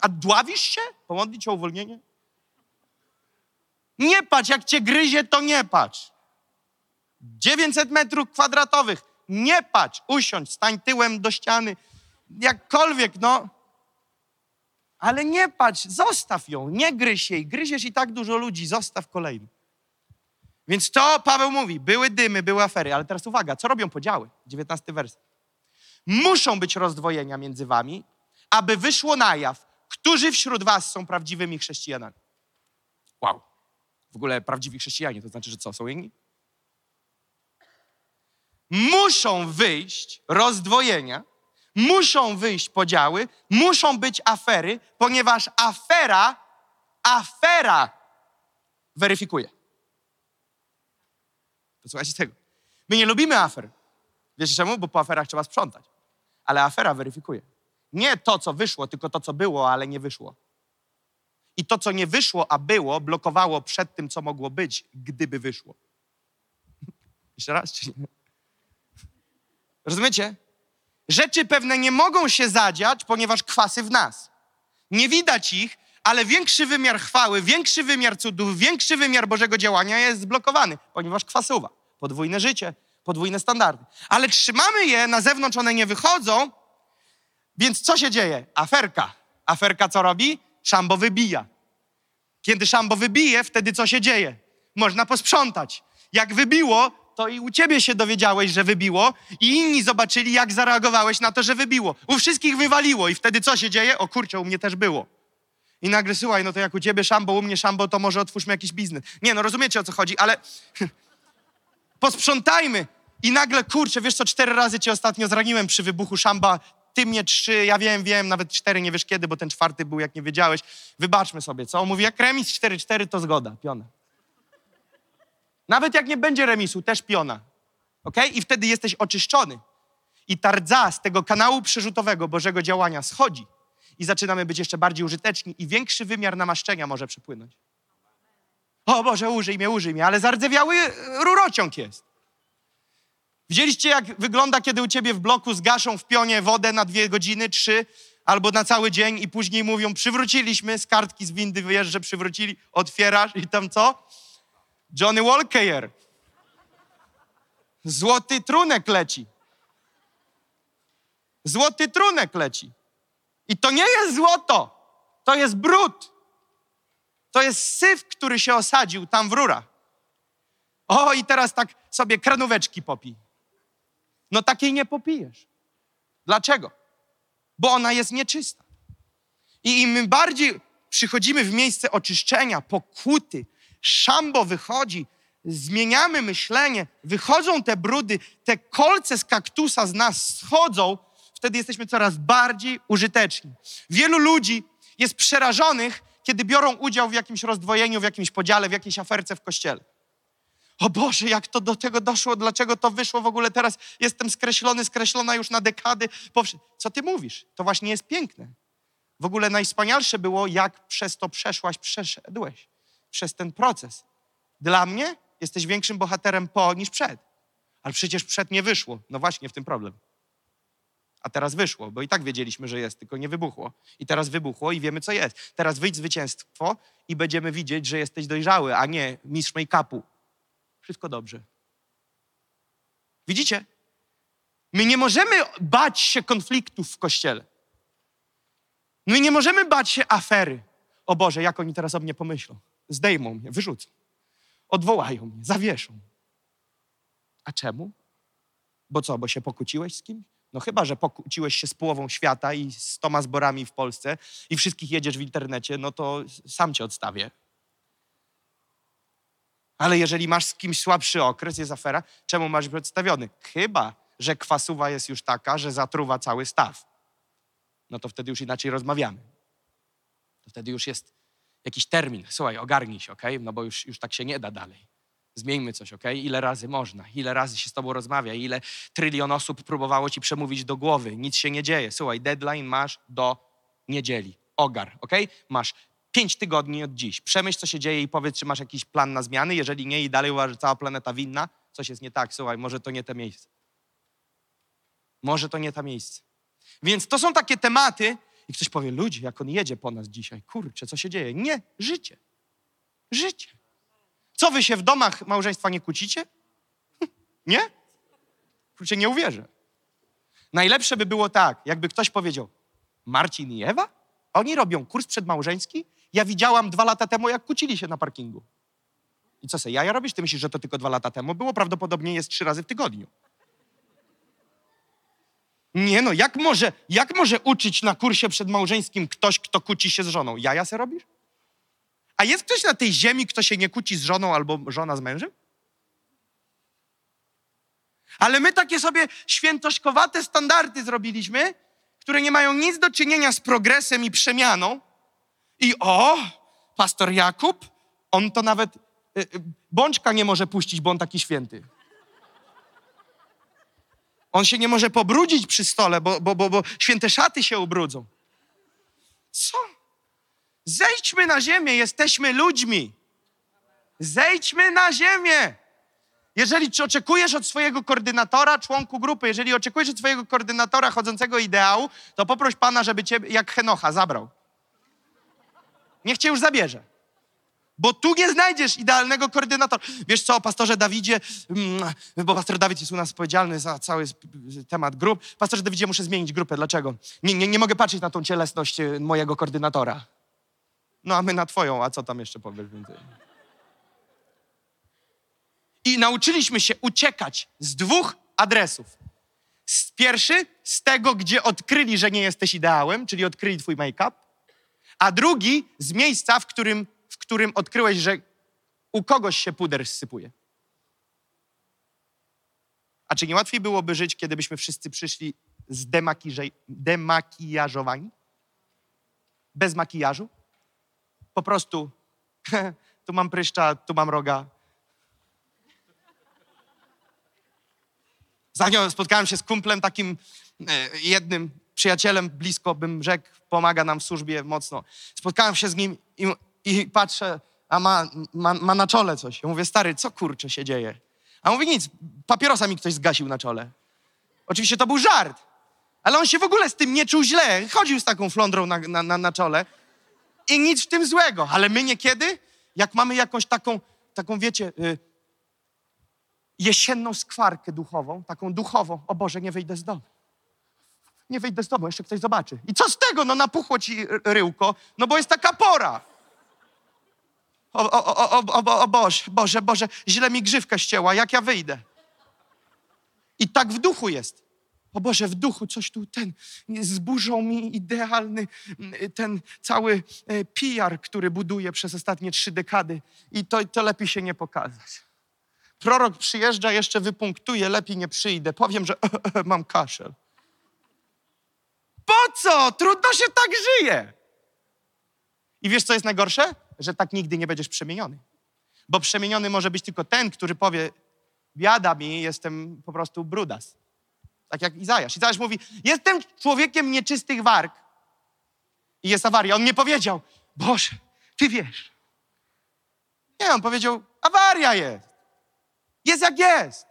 a dławisz się? Pomodlić o uwolnienie? Nie patrz, jak cię gryzie, to nie patrz. 900 metrów kwadratowych. Nie patrz, usiądź, stań tyłem do ściany. Jakkolwiek, no. Ale nie patrz, zostaw ją, nie gryź jej. Gryziesz i tak dużo ludzi, zostaw kolejny. Więc to Paweł mówi, były dymy, były afery, ale teraz uwaga, co robią podziały? 19 wers. Muszą być rozdwojenia między wami, aby wyszło na jaw, którzy wśród was są prawdziwymi chrześcijanami. Wow. W ogóle prawdziwi chrześcijanie, to znaczy, że co, są inni? Muszą wyjść rozdwojenia, muszą wyjść podziały, muszą być afery, ponieważ afera, afera weryfikuje. Posłuchajcie tego. My nie lubimy afer. Wiecie czemu? Bo po aferach trzeba sprzątać. Ale afera weryfikuje. Nie to, co wyszło, tylko to, co było, ale nie wyszło. I to, co nie wyszło, a było, blokowało przed tym, co mogło być, gdyby wyszło. [laughs] Jeszcze raz, czy nie? Rozumiecie? Rzeczy pewne nie mogą się zadziać, ponieważ kwasy w nas. Nie widać ich, ale większy wymiar chwały, większy wymiar cudów, większy wymiar Bożego działania jest zblokowany, ponieważ kwasuwa. Podwójne życie, podwójne standardy. Ale trzymamy je, na zewnątrz one nie wychodzą, więc co się dzieje? Aferka. Aferka co robi? Szambo wybija. Kiedy szambo wybije, wtedy co się dzieje? Można posprzątać. Jak wybiło, to i u ciebie się dowiedziałeś, że wybiło i inni zobaczyli, jak zareagowałeś na to, że wybiło. U wszystkich wywaliło i wtedy co się dzieje? O kurczę, u mnie też było. I nagle, słuchaj, no to jak u ciebie szambo, u mnie szambo, to może otwórzmy jakiś biznes. Nie, no rozumiecie o co chodzi, ale [laughs] posprzątajmy. I nagle, kurczę, wiesz co, cztery razy cię ostatnio zraniłem przy wybuchu szamba, ty mnie trzy, ja wiem, wiem, nawet cztery, nie wiesz kiedy, bo ten czwarty był, jak nie wiedziałeś. Wybaczmy sobie, co? Mówi, jak remis 4-4, to zgoda, piona. Nawet jak nie będzie remisu, też piona. ok? I wtedy jesteś oczyszczony. I ta rdza z tego kanału przerzutowego Bożego działania schodzi i zaczynamy być jeszcze bardziej użyteczni i większy wymiar namaszczenia może przepłynąć. O Boże, użyj mnie, użyj mnie, ale zardzewiały rurociąg jest. Widzieliście, jak wygląda, kiedy u ciebie w bloku zgaszą w pionie wodę na dwie godziny, trzy, albo na cały dzień i później mówią, przywróciliśmy, z kartki z windy wyjeżdżę, przywrócili, otwierasz i tam co? Johnny Walker. Złoty trunek leci. Złoty trunek leci. I to nie jest złoto, to jest brud. To jest syf, który się osadził tam w rurach. O, i teraz tak sobie kranóweczki popij. No takiej nie popijesz. Dlaczego? Bo ona jest nieczysta. I im bardziej przychodzimy w miejsce oczyszczenia, pokuty, szambo wychodzi, zmieniamy myślenie, wychodzą te brudy, te kolce z kaktusa z nas schodzą, wtedy jesteśmy coraz bardziej użyteczni. Wielu ludzi jest przerażonych, kiedy biorą udział w jakimś rozdwojeniu, w jakimś podziale, w jakiejś aferce w kościele. O Boże, jak to do tego doszło, dlaczego to wyszło w ogóle teraz? Jestem skreślony, skreślona już na dekady. Co ty mówisz? To właśnie jest piękne. W ogóle najwspanialsze było, jak przez to przeszłaś, przeszedłeś. Przez ten proces. Dla mnie jesteś większym bohaterem po niż przed. Ale przecież przed nie wyszło. No właśnie, w tym problem. A teraz wyszło, bo i tak wiedzieliśmy, że jest, tylko nie wybuchło. I teraz wybuchło i wiemy, co jest. Teraz wyjdź zwycięstwo i będziemy widzieć, że jesteś dojrzały, a nie mistrz make-upu. Wszystko dobrze. Widzicie? My nie możemy bać się konfliktów w kościele. My nie możemy bać się afery. O Boże, jak oni teraz o mnie pomyślą? Zdejmą mnie, wyrzucą. Odwołają mnie, zawieszą. A czemu? Bo co, bo się pokłóciłeś z kimś? No chyba, że pokłóciłeś się z połową świata i z toma zborami w Polsce i wszystkich jedziesz w internecie, no to sam cię odstawię. Ale jeżeli masz z kimś słabszy okres, jest afera, czemu masz przedstawiony? Chyba, że kwasuwa jest już taka, że zatruwa cały staw. No to wtedy już inaczej rozmawiamy. To wtedy już jest jakiś termin. Słuchaj, ogarnij się, okej? No bo już, już tak się nie da dalej. Zmieńmy coś, okej? Ile razy można? Ile razy się z tobą rozmawia? Ile trylion osób próbowało ci przemówić do głowy? Nic się nie dzieje. Słuchaj, deadline masz do niedzieli. Ogar, okej? Masz pięć tygodni od dziś. Przemyśl, co się dzieje i powiedz, czy masz jakiś plan na zmiany. Jeżeli nie i dalej uważasz, że cała planeta winna, coś jest nie tak. Słuchaj, może to nie te miejsce. Może to nie to miejsce. Więc to są takie tematy i ktoś powie, ludzie, jak on jedzie po nas dzisiaj, kurczę, co się dzieje? Nie, życie. Życie. Co, wy się w domach małżeństwa nie kłócicie? Nie? Kurczę, nie uwierzę. Najlepsze by było tak, jakby ktoś powiedział, Marcin i Ewa? Oni robią kurs przedmałżeński? Ja widziałam dwa lata temu, jak kłócili się na parkingu. I co se, jaja robisz? Ty myślisz, że to tylko dwa lata temu było? Prawdopodobnie jest trzy razy w tygodniu. Nie no, jak może, jak może uczyć na kursie przedmałżeńskim ktoś, kto kłóci się z żoną? Jaja se robisz? A jest ktoś na tej ziemi, kto się nie kłóci z żoną albo żona z mężem? Ale my takie sobie świętoszkowate standardy zrobiliśmy, które nie mają nic do czynienia z progresem i przemianą. I o, pastor Jakub, on to nawet y, y, bączka nie może puścić, bo on taki święty. On się nie może pobrudzić przy stole, bo, bo, bo, bo święte szaty się ubrudzą. Co? Zejdźmy na ziemię, jesteśmy ludźmi. Zejdźmy na ziemię. Jeżeli czy oczekujesz od swojego koordynatora, członku grupy, jeżeli oczekujesz od swojego koordynatora chodzącego ideału, to poproś Pana, żeby cię jak Henocha zabrał. Niech cię już zabierze. Bo tu nie znajdziesz idealnego koordynatora. Wiesz co, pastorze Dawidzie, mm, bo pastor Dawid jest u nas odpowiedzialny za cały temat grup. Pastorze Dawidzie, muszę zmienić grupę. Dlaczego? Nie, nie, nie mogę patrzeć na tą cielesność e, mojego koordynatora. No a my na twoją, a co tam jeszcze powiesz więcej? I nauczyliśmy się uciekać z dwóch adresów. Z pierwszy, z tego, gdzie odkryli, że nie jesteś ideałem, czyli odkryli twój make-up, a drugi z miejsca, w którym, w którym odkryłeś, że u kogoś się puder zsypuje. A czy nie łatwiej byłoby żyć, kiedy byśmy wszyscy przyszli zdemakiże- demakijażowani? Bez makijażu? Po prostu [laughs] tu mam pryszcza, tu mam roga. Ostatnio spotkałem się z kumplem takim e, jednym przyjacielem, blisko bym rzekł, pomaga nam w służbie mocno. Spotkałem się z nim i, i patrzę, a ma, ma, ma na czole coś. Ja mówię, stary, co kurczę się dzieje? A on mówi, nic, papierosa mi ktoś zgasił na czole. Oczywiście to był żart, ale on się w ogóle z tym nie czuł źle. Chodził z taką flądrą na, na, na, na czole i nic w tym złego. Ale my niekiedy, jak mamy jakąś taką, taką wiecie, y, jesienną skwarkę duchową, taką duchową, o Boże, nie wyjdę z domu. Nie wyjdę z domu, jeszcze ktoś zobaczy. I co z tego? No napuchło ci ryłko, no bo jest taka pora. O, o, o, o, o, Boże, Boże, Boże, źle mi grzywka ścięła, jak ja wyjdę? I tak w duchu jest. O Boże, w duchu coś tu ten, zburzą mi idealny ten cały e, PR, który buduję przez ostatnie trzy dekady i to, to lepiej się nie pokazać. Prorok przyjeżdża, jeszcze wypunktuje, lepiej nie przyjdę. Powiem, że [laughs] mam kaszel. Po co? Trudno się tak żyje. I wiesz, co jest najgorsze? Że tak nigdy nie będziesz przemieniony. Bo przemieniony może być tylko ten, który powie: Biada mi, jestem po prostu brudas. Tak jak Izajasz. Izajasz mówi: Jestem człowiekiem nieczystych warg. I jest awaria. On nie powiedział: Boże, ty wiesz. Nie, on powiedział: Awaria jest. Jest jak jest.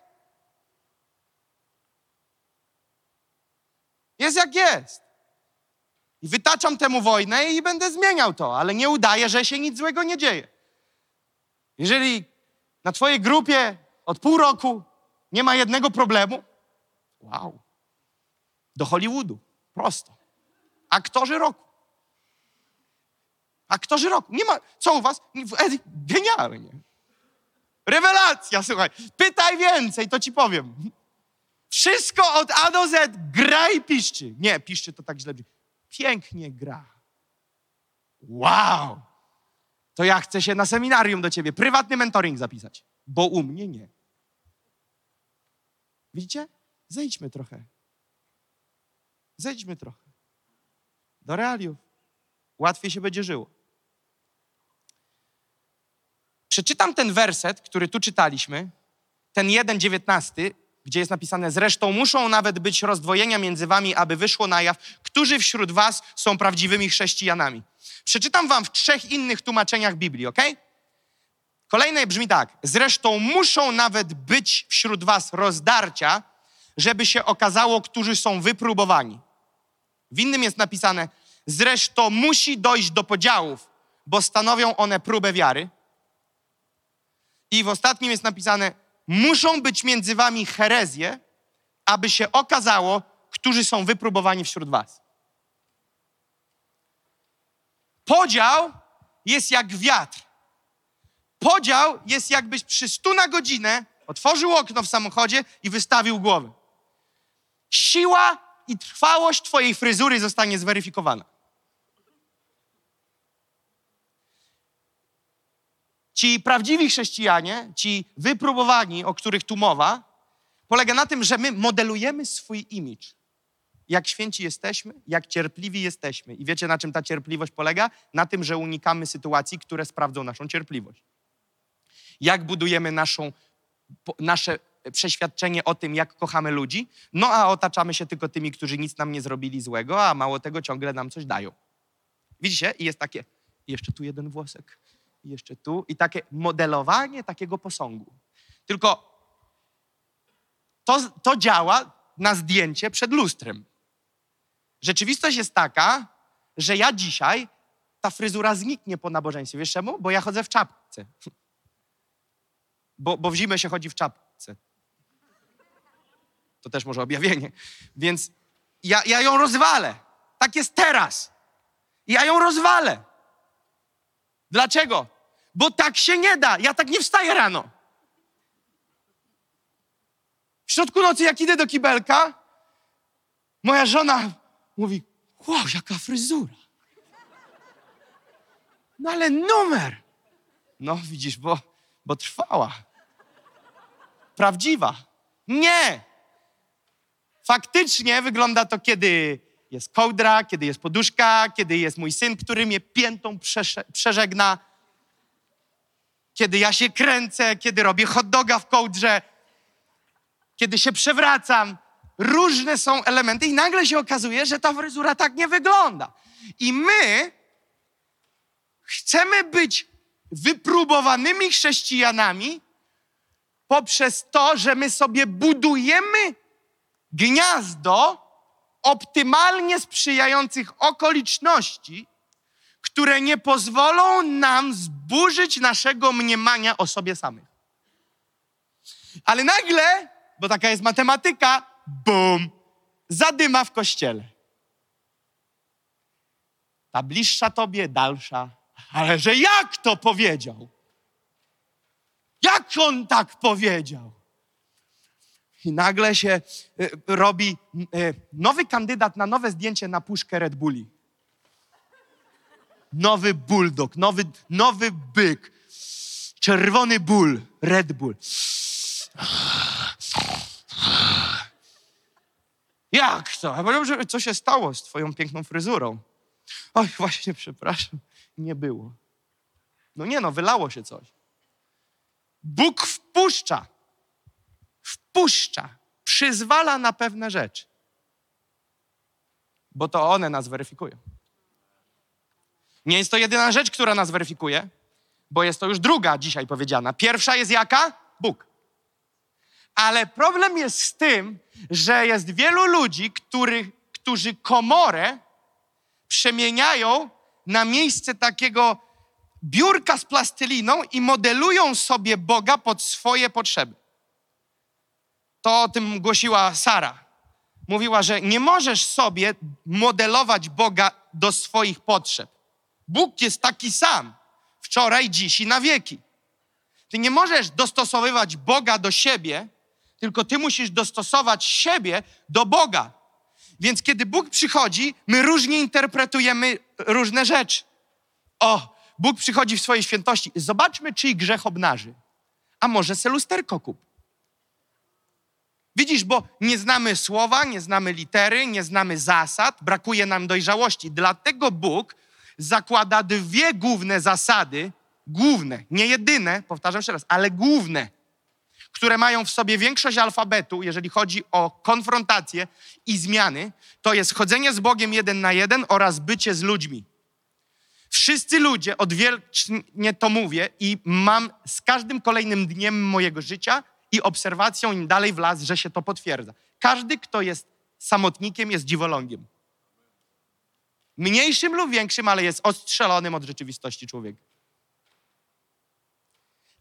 Jest jak jest. I wytaczam temu wojnę i będę zmieniał to, ale nie udaję, że się nic złego nie dzieje. Jeżeli na Twojej grupie od pół roku nie ma jednego problemu, wow, do Hollywoodu, prosto. Aktorzy roku. Aktorzy roku. Nie ma, co u Was? Genialnie. Rewelacja, słuchaj. Pytaj więcej, to ci powiem. Wszystko od A do Z gra i piszczy. Nie, piszczy to tak źle. brzmi. Pięknie gra. Wow! To ja chcę się na seminarium do ciebie, prywatny mentoring zapisać, bo u mnie nie. Widzicie? Zejdźmy trochę. Zejdźmy trochę. Do realiów. Łatwiej się będzie żyło. Przeczytam ten werset, który tu czytaliśmy, ten 1,19, gdzie jest napisane: Zresztą muszą nawet być rozdwojenia między wami, aby wyszło na jaw, którzy wśród was są prawdziwymi chrześcijanami. Przeczytam wam w trzech innych tłumaczeniach Biblii, ok? Kolejne brzmi tak: Zresztą muszą nawet być wśród was rozdarcia, żeby się okazało, którzy są wypróbowani. W innym jest napisane: Zresztą musi dojść do podziałów, bo stanowią one próbę wiary. I w ostatnim jest napisane: Muszą być między wami herezje, aby się okazało, którzy są wypróbowani wśród was. Podział jest jak wiatr. Podział jest jakbyś przy stu na godzinę otworzył okno w samochodzie i wystawił głowę. Siła i trwałość twojej fryzury zostanie zweryfikowana. Ci prawdziwi chrześcijanie, ci wypróbowani, o których tu mowa, polega na tym, że my modelujemy swój image. Jak święci jesteśmy, jak cierpliwi jesteśmy. I wiecie, na czym ta cierpliwość polega? Na tym, że unikamy sytuacji, które sprawdzą naszą cierpliwość. Jak budujemy naszą, nasze przeświadczenie o tym, jak kochamy ludzi? No a otaczamy się tylko tymi, którzy nic nam nie zrobili złego, a mało tego ciągle nam coś dają. Widzicie? I jest takie, jeszcze tu jeden włosek, i jeszcze tu. I takie modelowanie takiego posągu. Tylko to, to działa na zdjęcie przed lustrem. Rzeczywistość jest taka, że ja dzisiaj, ta fryzura zniknie po nabożeństwie. Wiesz czemu? Bo ja chodzę w czapce. Bo, bo w zimę się chodzi w czapce. To też może objawienie. Więc ja, ja ją rozwalę. Tak jest teraz. Ja ją rozwalę. Dlaczego? Bo tak się nie da. Ja tak nie wstaję rano. W środku nocy, jak idę do kibelka, moja żona mówi: Wow, jaka fryzura. No ale numer. No widzisz, bo, bo trwała. Prawdziwa. Nie. Faktycznie wygląda to, kiedy jest kołdra, kiedy jest poduszka, kiedy jest mój syn, który mnie piętą przeżegna, kiedy ja się kręcę, kiedy robię hot doga w kołdrze, kiedy się przewracam. Różne są elementy i nagle się okazuje, że ta fryzura tak nie wygląda. I my chcemy być wypróbowanymi chrześcijanami poprzez to, że my sobie budujemy gniazdo optymalnie sprzyjających okoliczności, które nie pozwolą nam zburzyć naszego mniemania o sobie samych. Ale nagle, bo taka jest matematyka, bum, zadyma w kościele. Ta bliższa tobie, dalsza. Ale że jak to powiedział? Jak on tak powiedział? I nagle się y, robi y, nowy kandydat na nowe zdjęcie na puszkę Red Bulli. Nowy bulldog, nowy, nowy byk. Czerwony ból, Red Bull. Jak to? A że co się stało z twoją piękną fryzurą? Oj, właśnie, przepraszam, nie było. No nie no, wylało się coś. Bóg wpuszcza, wpuszcza, przyzwala na pewne rzeczy, bo to one nas weryfikują. Nie jest to jedyna rzecz, która nas weryfikuje, bo jest to już druga dzisiaj powiedziana. Pierwsza jest jaka? Bóg. Ale problem jest z tym, że jest wielu ludzi, którzy komorę przemieniają na miejsce takiego biurka z plastyliną i modelują sobie Boga pod swoje potrzeby. To o tym głosiła Sara. Mówiła, że nie możesz sobie modelować Boga do swoich potrzeb. Bóg jest taki sam, wczoraj, dziś i na wieki. Ty nie możesz dostosowywać Boga do siebie, tylko ty musisz dostosować siebie do Boga. Więc kiedy Bóg przychodzi, my różnie interpretujemy różne rzeczy. O, Bóg przychodzi w swojej świętości. Zobaczmy, czyj grzech obnaży. A może se lusterko kup. Widzisz, bo nie znamy słowa, nie znamy litery, nie znamy zasad, brakuje nam dojrzałości. Dlatego Bóg zakłada dwie główne zasady, główne, nie jedyne, powtarzam jeszcze raz, ale główne, które mają w sobie większość alfabetu, jeżeli chodzi o konfrontację i zmiany, to jest chodzenie z Bogiem jeden na jeden oraz bycie z ludźmi. Wszyscy ludzie, odwiecznie to mówię i mam z każdym kolejnym dniem mojego życia i obserwacją im dalej w las, że się to potwierdza. Każdy, kto jest samotnikiem, jest dziwolągiem. Mniejszym lub większym, ale jest odstrzelonym od rzeczywistości człowieka.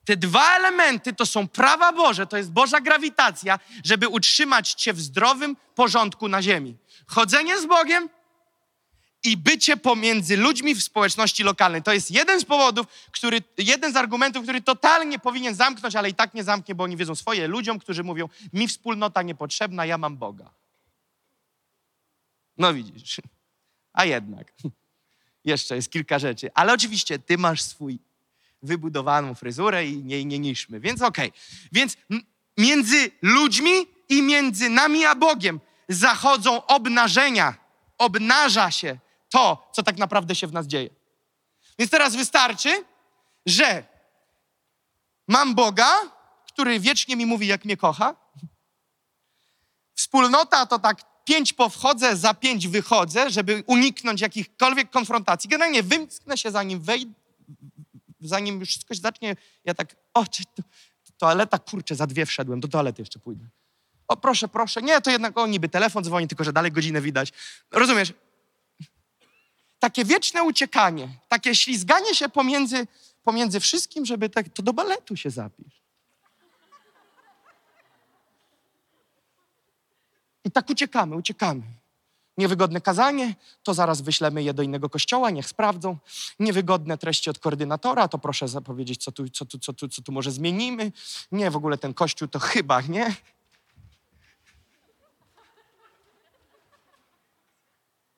Te dwa elementy to są prawa Boże, to jest Boża grawitacja, żeby utrzymać cię w zdrowym porządku na ziemi. Chodzenie z Bogiem i bycie pomiędzy ludźmi w społeczności lokalnej. To jest jeden z powodów, który, jeden z argumentów, który totalnie powinien zamknąć, ale i tak nie zamknie, bo oni wiedzą swoje ludziom, którzy mówią, mi wspólnota niepotrzebna, ja mam Boga. No widzisz. A jednak. [laughs] Jeszcze jest kilka rzeczy. Ale oczywiście ty masz swój wybudowaną fryzurę i nie, nie niszmy. Więc okej. Okay. Więc między ludźmi i między nami a Bogiem zachodzą obnażenia. Obnaża się to, co tak naprawdę się w nas dzieje. Więc teraz wystarczy, że mam Boga, który wiecznie mi mówi, jak mnie kocha. Wspólnota to tak pięć powchodzę, za pięć wychodzę, żeby uniknąć jakichkolwiek konfrontacji. Generalnie wymknę się, zanim wejdę, zanim już coś zacznie, ja tak, o, czy to, toaleta, kurczę, za dwie wszedłem, do toalety jeszcze pójdę. O, proszę, proszę. Nie, to jednak, o, niby telefon dzwoni, tylko że dalej godzinę widać. Rozumiesz? Takie wieczne uciekanie, takie ślizganie się pomiędzy, pomiędzy wszystkim, żeby tak, to do baletu się zapisz. I tak uciekamy, uciekamy. Niewygodne kazanie, to zaraz wyślemy je do innego kościoła, niech sprawdzą. Niewygodne treści od koordynatora, to proszę zapowiedzieć, co tu, co tu, co tu, co tu może zmienimy. Nie, w ogóle ten kościół to chyba, nie?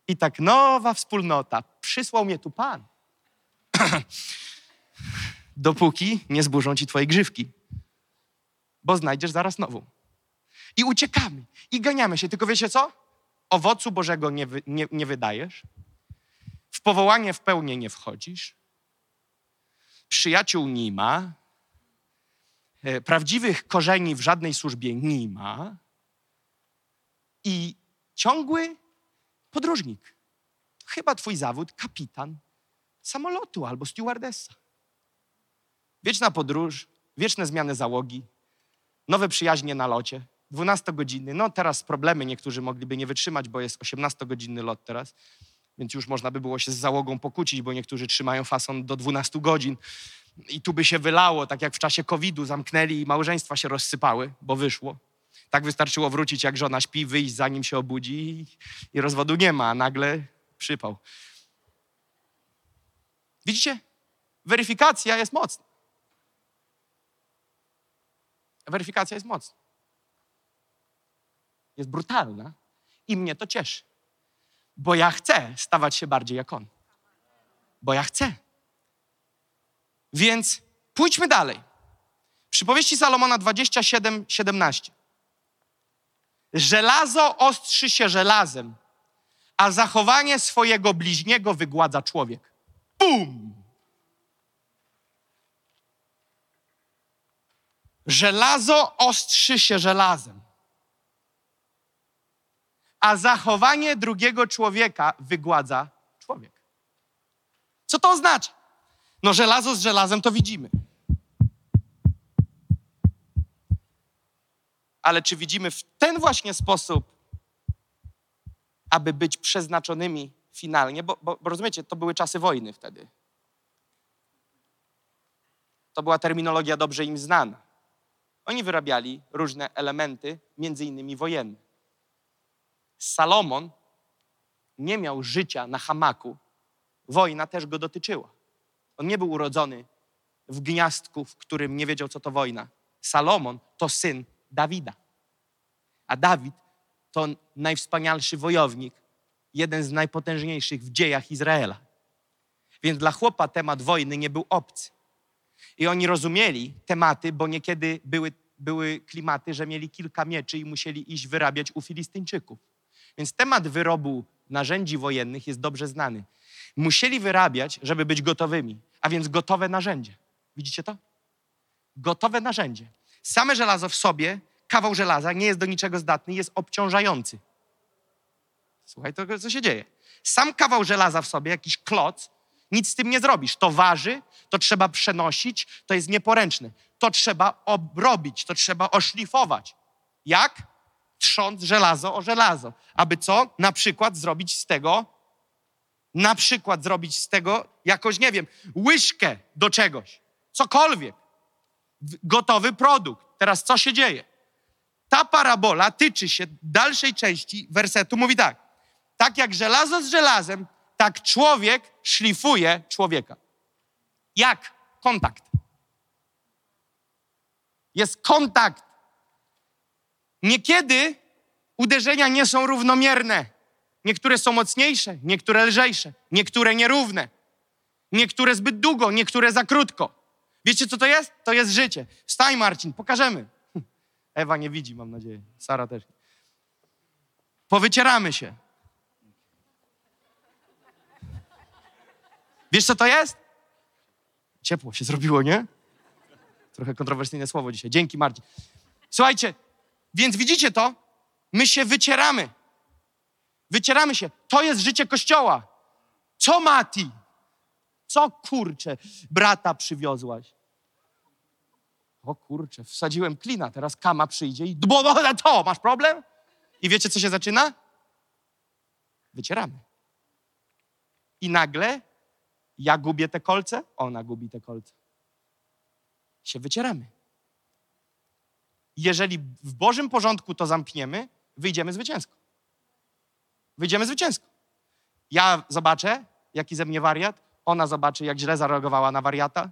I tak nowa wspólnota. Przysłał mnie tu Pan. [clears throat] Dopóki nie zburzą ci twoje grzywki. Bo znajdziesz zaraz nową. I uciekamy. I ganiamy się. Tylko wiecie co? Owocu Bożego nie, wy, nie, nie wydajesz. W powołanie w pełni nie wchodzisz. Przyjaciół nie ma. E, prawdziwych korzeni w żadnej służbie nie ma. I ciągły podróżnik. Chyba twój zawód kapitan samolotu albo stewardessa. Wieczna podróż, wieczne zmiany załogi, nowe przyjaźnie na locie, 12 godziny. No teraz problemy, niektórzy mogliby nie wytrzymać, bo jest 18-godzinny lot teraz, więc już można by było się z załogą pokłócić, bo niektórzy trzymają fason do 12 godzin. I tu by się wylało, tak jak w czasie COVID-u zamknęli i małżeństwa się rozsypały, bo wyszło. Tak wystarczyło wrócić, jak żona śpi, wyjść zanim się obudzi i, i rozwodu nie ma, a nagle przypał. Widzicie? Weryfikacja jest mocna. Weryfikacja jest mocna. Jest brutalna i mnie to cieszy. Bo ja chcę stawać się bardziej jak on. Bo ja chcę. Więc pójdźmy dalej. Przypowieści Salomona 27, 17. Żelazo ostrzy się żelazem, a zachowanie swojego bliźniego wygładza człowiek. Bum! Żelazo ostrzy się żelazem, a zachowanie drugiego człowieka wygładza człowiek. Co to oznacza? No, żelazo z żelazem to widzimy. Ale czy widzimy w ten właśnie sposób aby być przeznaczonymi finalnie, bo, bo, bo rozumiecie, to były czasy wojny wtedy. To była terminologia dobrze im znana. Oni wyrabiali różne elementy, między innymi wojenne. Salomon nie miał życia na hamaku. Wojna też go dotyczyła. On nie był urodzony w gniazdku, w którym nie wiedział, co to wojna. Salomon to syn Dawida. A Dawid to najwspanialszy wojownik, jeden z najpotężniejszych w dziejach Izraela. Więc dla chłopa temat wojny nie był obcy. I oni rozumieli tematy, bo niekiedy były, były klimaty, że mieli kilka mieczy i musieli iść wyrabiać u Filistyńczyków. Więc temat wyrobu narzędzi wojennych jest dobrze znany. Musieli wyrabiać, żeby być gotowymi, a więc gotowe narzędzie. Widzicie to? Gotowe narzędzie. Same żelazo w sobie, kawał żelaza, nie jest do niczego zdatny, jest obciążający. Słuchaj, to co się dzieje. Sam kawał żelaza w sobie, jakiś kloc, nic z tym nie zrobisz. To waży, to trzeba przenosić, to jest nieporęczne. To trzeba obrobić, to trzeba oszlifować. Jak? Trząc żelazo o żelazo. Aby co? Na przykład zrobić z tego, na przykład zrobić z tego jakoś, nie wiem, łyżkę do czegoś. Cokolwiek. Gotowy produkt. Teraz co się dzieje? Ta parabola tyczy się dalszej części wersetu. Mówi tak. Tak jak żelazo z żelazem, tak człowiek szlifuje człowieka. Jak? Kontakt. Jest kontakt. Niekiedy uderzenia nie są równomierne. Niektóre są mocniejsze, niektóre lżejsze, niektóre nierówne, niektóre zbyt długo, niektóre za krótko. Wiecie, co to jest? To jest życie. Wstań, Marcin, pokażemy. [laughs] Ewa nie widzi, mam nadzieję. Sara też. Powycieramy się. Wiesz, co to jest? Ciepło się zrobiło, nie? Trochę kontrowersyjne słowo dzisiaj. Dzięki, Marcin. Słuchajcie, więc widzicie to? My się wycieramy. Wycieramy się. To jest życie Kościoła. Co, Mati? Co, kurczę, brata przywiozłaś? O kurczę, wsadziłem klina, teraz kama przyjdzie i bo no, to, masz problem? I wiecie, co się zaczyna? Wycieramy. I nagle ja gubię te kolce, ona gubi te kolce. Się wycieramy. Jeżeli w Bożym porządku to zamkniemy, wyjdziemy zwycięsko. Wyjdziemy zwycięsko. Ja zobaczę, jaki ze mnie wariat, ona zobaczy, jak źle zareagowała na wariata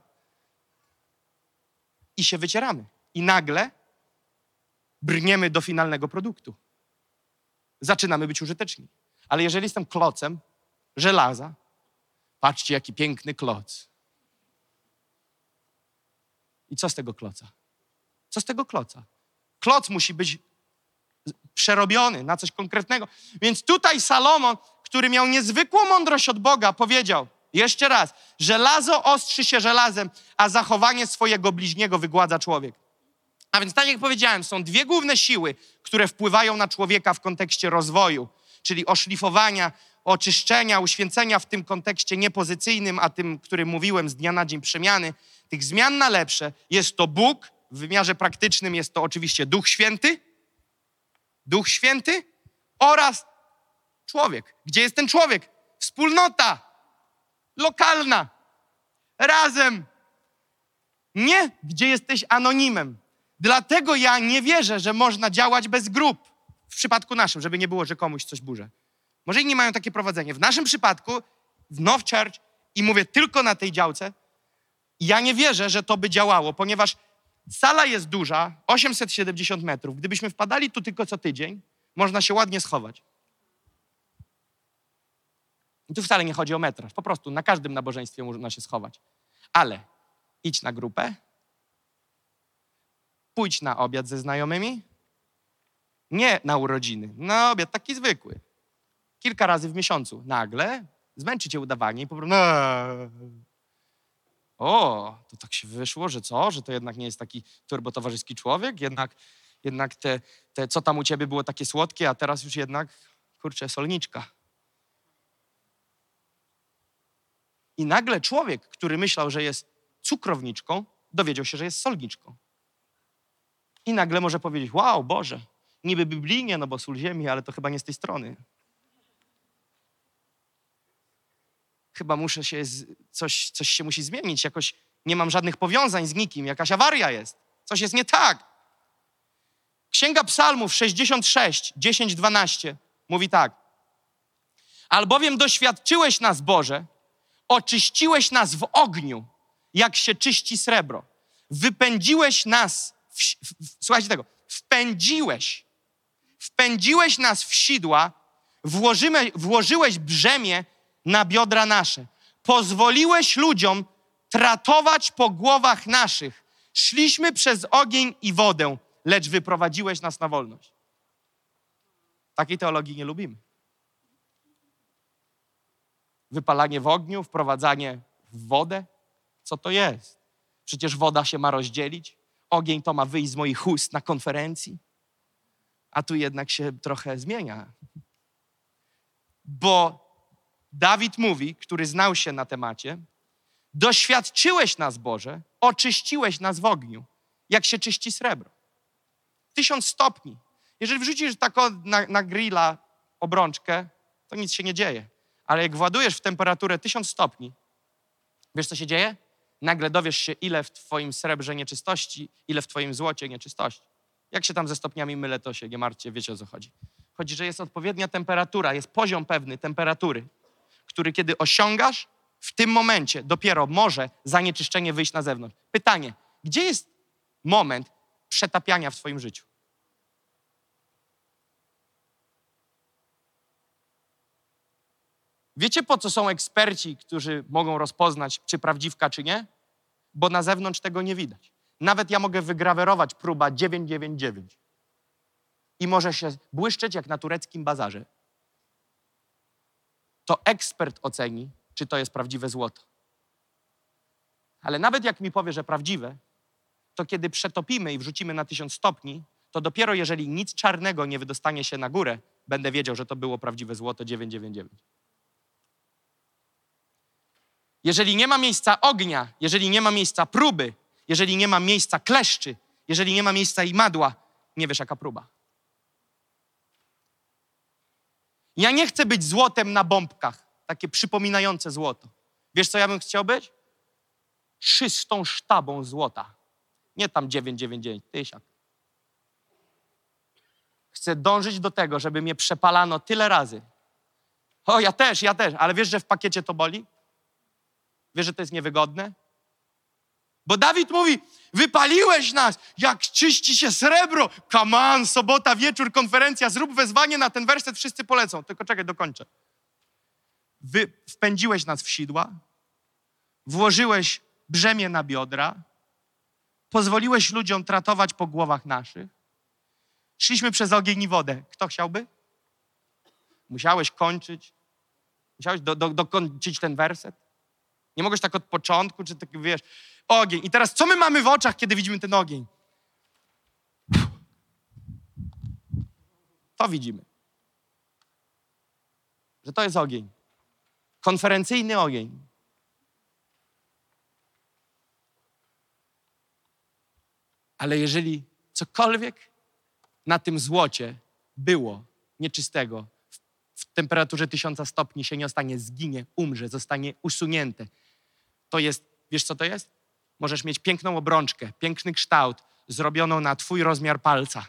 i się wycieramy. I nagle brniemy do finalnego produktu. Zaczynamy być użyteczni. Ale jeżeli jestem klocem żelaza, Patrzcie, jaki piękny kloc. I co z tego kloca? Co z tego kloca? Kloc musi być przerobiony na coś konkretnego. Więc tutaj Salomon, który miał niezwykłą mądrość od Boga, powiedział jeszcze raz: żelazo ostrzy się żelazem, a zachowanie swojego bliźniego wygładza człowiek. A więc, tak jak powiedziałem, są dwie główne siły, które wpływają na człowieka w kontekście rozwoju, czyli oszlifowania oczyszczenia, uświęcenia w tym kontekście niepozycyjnym, a tym, którym mówiłem, z dnia na dzień przemiany, tych zmian na lepsze, jest to Bóg, w wymiarze praktycznym jest to oczywiście Duch Święty, Duch Święty oraz człowiek. Gdzie jest ten człowiek? Wspólnota lokalna, razem. Nie, gdzie jesteś anonimem. Dlatego ja nie wierzę, że można działać bez grup. W przypadku naszym, żeby nie było, że komuś coś burzę. Może inni mają takie prowadzenie. W naszym przypadku, w Now Church, i mówię tylko na tej działce, ja nie wierzę, że to by działało, ponieważ sala jest duża, 870 metrów. Gdybyśmy wpadali tu tylko co tydzień, można się ładnie schować. I tu wcale nie chodzi o metraż. Po prostu na każdym nabożeństwie można się schować. Ale idź na grupę, pójdź na obiad ze znajomymi, nie na urodziny, na obiad taki zwykły kilka razy w miesiącu. Nagle zmęczy cię udawanie i po prostu... O, to tak się wyszło, że co? Że to jednak nie jest taki turbotowarzyski człowiek? Jednak, jednak te, te, co tam u ciebie było takie słodkie, a teraz już jednak, kurczę, solniczka. I nagle człowiek, który myślał, że jest cukrowniczką, dowiedział się, że jest solniczką. I nagle może powiedzieć, wow, Boże, niby biblijnie, no bo sól ziemi, ale to chyba nie z tej strony. Chyba muszę się, coś, coś się musi zmienić, jakoś nie mam żadnych powiązań z nikim, jakaś awaria jest, coś jest nie tak. Księga Psalmów 66, 10, 12 mówi tak. Albowiem doświadczyłeś nas, Boże, oczyściłeś nas w ogniu, jak się czyści srebro. Wypędziłeś nas, w, w, słuchajcie tego, wpędziłeś, wpędziłeś nas w sidła, włożyłeś brzemię na biodra nasze. Pozwoliłeś ludziom tratować po głowach naszych. Szliśmy przez ogień i wodę, lecz wyprowadziłeś nas na wolność. Takiej teologii nie lubimy. Wypalanie w ogniu, wprowadzanie w wodę. Co to jest? Przecież woda się ma rozdzielić. Ogień to ma wyjść z moich ust na konferencji. A tu jednak się trochę zmienia. Bo Dawid mówi, który znał się na temacie, doświadczyłeś nas, Boże, oczyściłeś nas w ogniu, jak się czyści srebro. Tysiąc stopni. Jeżeli wrzucisz taką na, na grilla obrączkę, to nic się nie dzieje. Ale jak władujesz w temperaturę tysiąc stopni, wiesz co się dzieje? Nagle dowiesz się, ile w twoim srebrze nieczystości, ile w twoim złocie nieczystości. Jak się tam ze stopniami mylę, to się nie martwcie, wiecie o co chodzi. Chodzi, że jest odpowiednia temperatura, jest poziom pewny temperatury, który kiedy osiągasz, w tym momencie dopiero może zanieczyszczenie wyjść na zewnątrz. Pytanie, gdzie jest moment przetapiania w Twoim życiu? Wiecie, po co są eksperci, którzy mogą rozpoznać, czy prawdziwka, czy nie? Bo na zewnątrz tego nie widać. Nawet ja mogę wygrawerować próba 999 i może się błyszczeć jak na tureckim bazarze. To ekspert oceni, czy to jest prawdziwe złoto. Ale nawet jak mi powie, że prawdziwe, to kiedy przetopimy i wrzucimy na tysiąc stopni, to dopiero jeżeli nic czarnego nie wydostanie się na górę, będę wiedział, że to było prawdziwe złoto 999. Jeżeli nie ma miejsca ognia, jeżeli nie ma miejsca próby, jeżeli nie ma miejsca kleszczy, jeżeli nie ma miejsca imadła, nie wiesz jaka próba. Ja nie chcę być złotem na bombkach, takie przypominające złoto. Wiesz, co ja bym chciał być? Czystą sztabą złota. Nie tam 999, tysiak. Chcę dążyć do tego, żeby mnie przepalano tyle razy. O, ja też, ja też, ale wiesz, że w pakiecie to boli? Wiesz, że to jest niewygodne? Bo Dawid mówi, wypaliłeś nas, jak czyści się srebro. Kaman, sobota, wieczór, konferencja, zrób wezwanie na ten werset, wszyscy polecą. Tylko czekaj, dokończę. Wy, wpędziłeś nas w sidła, włożyłeś brzemię na biodra, pozwoliłeś ludziom tratować po głowach naszych. Szliśmy przez ogień i wodę. Kto chciałby? Musiałeś kończyć. Musiałeś do, do, dokończyć ten werset. Nie mogłeś tak od początku, czy tak wiesz, ogień. I teraz co my mamy w oczach, kiedy widzimy ten ogień? To widzimy. Że to jest ogień. Konferencyjny ogień. Ale jeżeli cokolwiek na tym złocie było nieczystego, w temperaturze tysiąca stopni się nie ostanie, zginie, umrze, zostanie usunięte. To jest, wiesz co to jest? Możesz mieć piękną obrączkę, piękny kształt, zrobioną na twój rozmiar palca.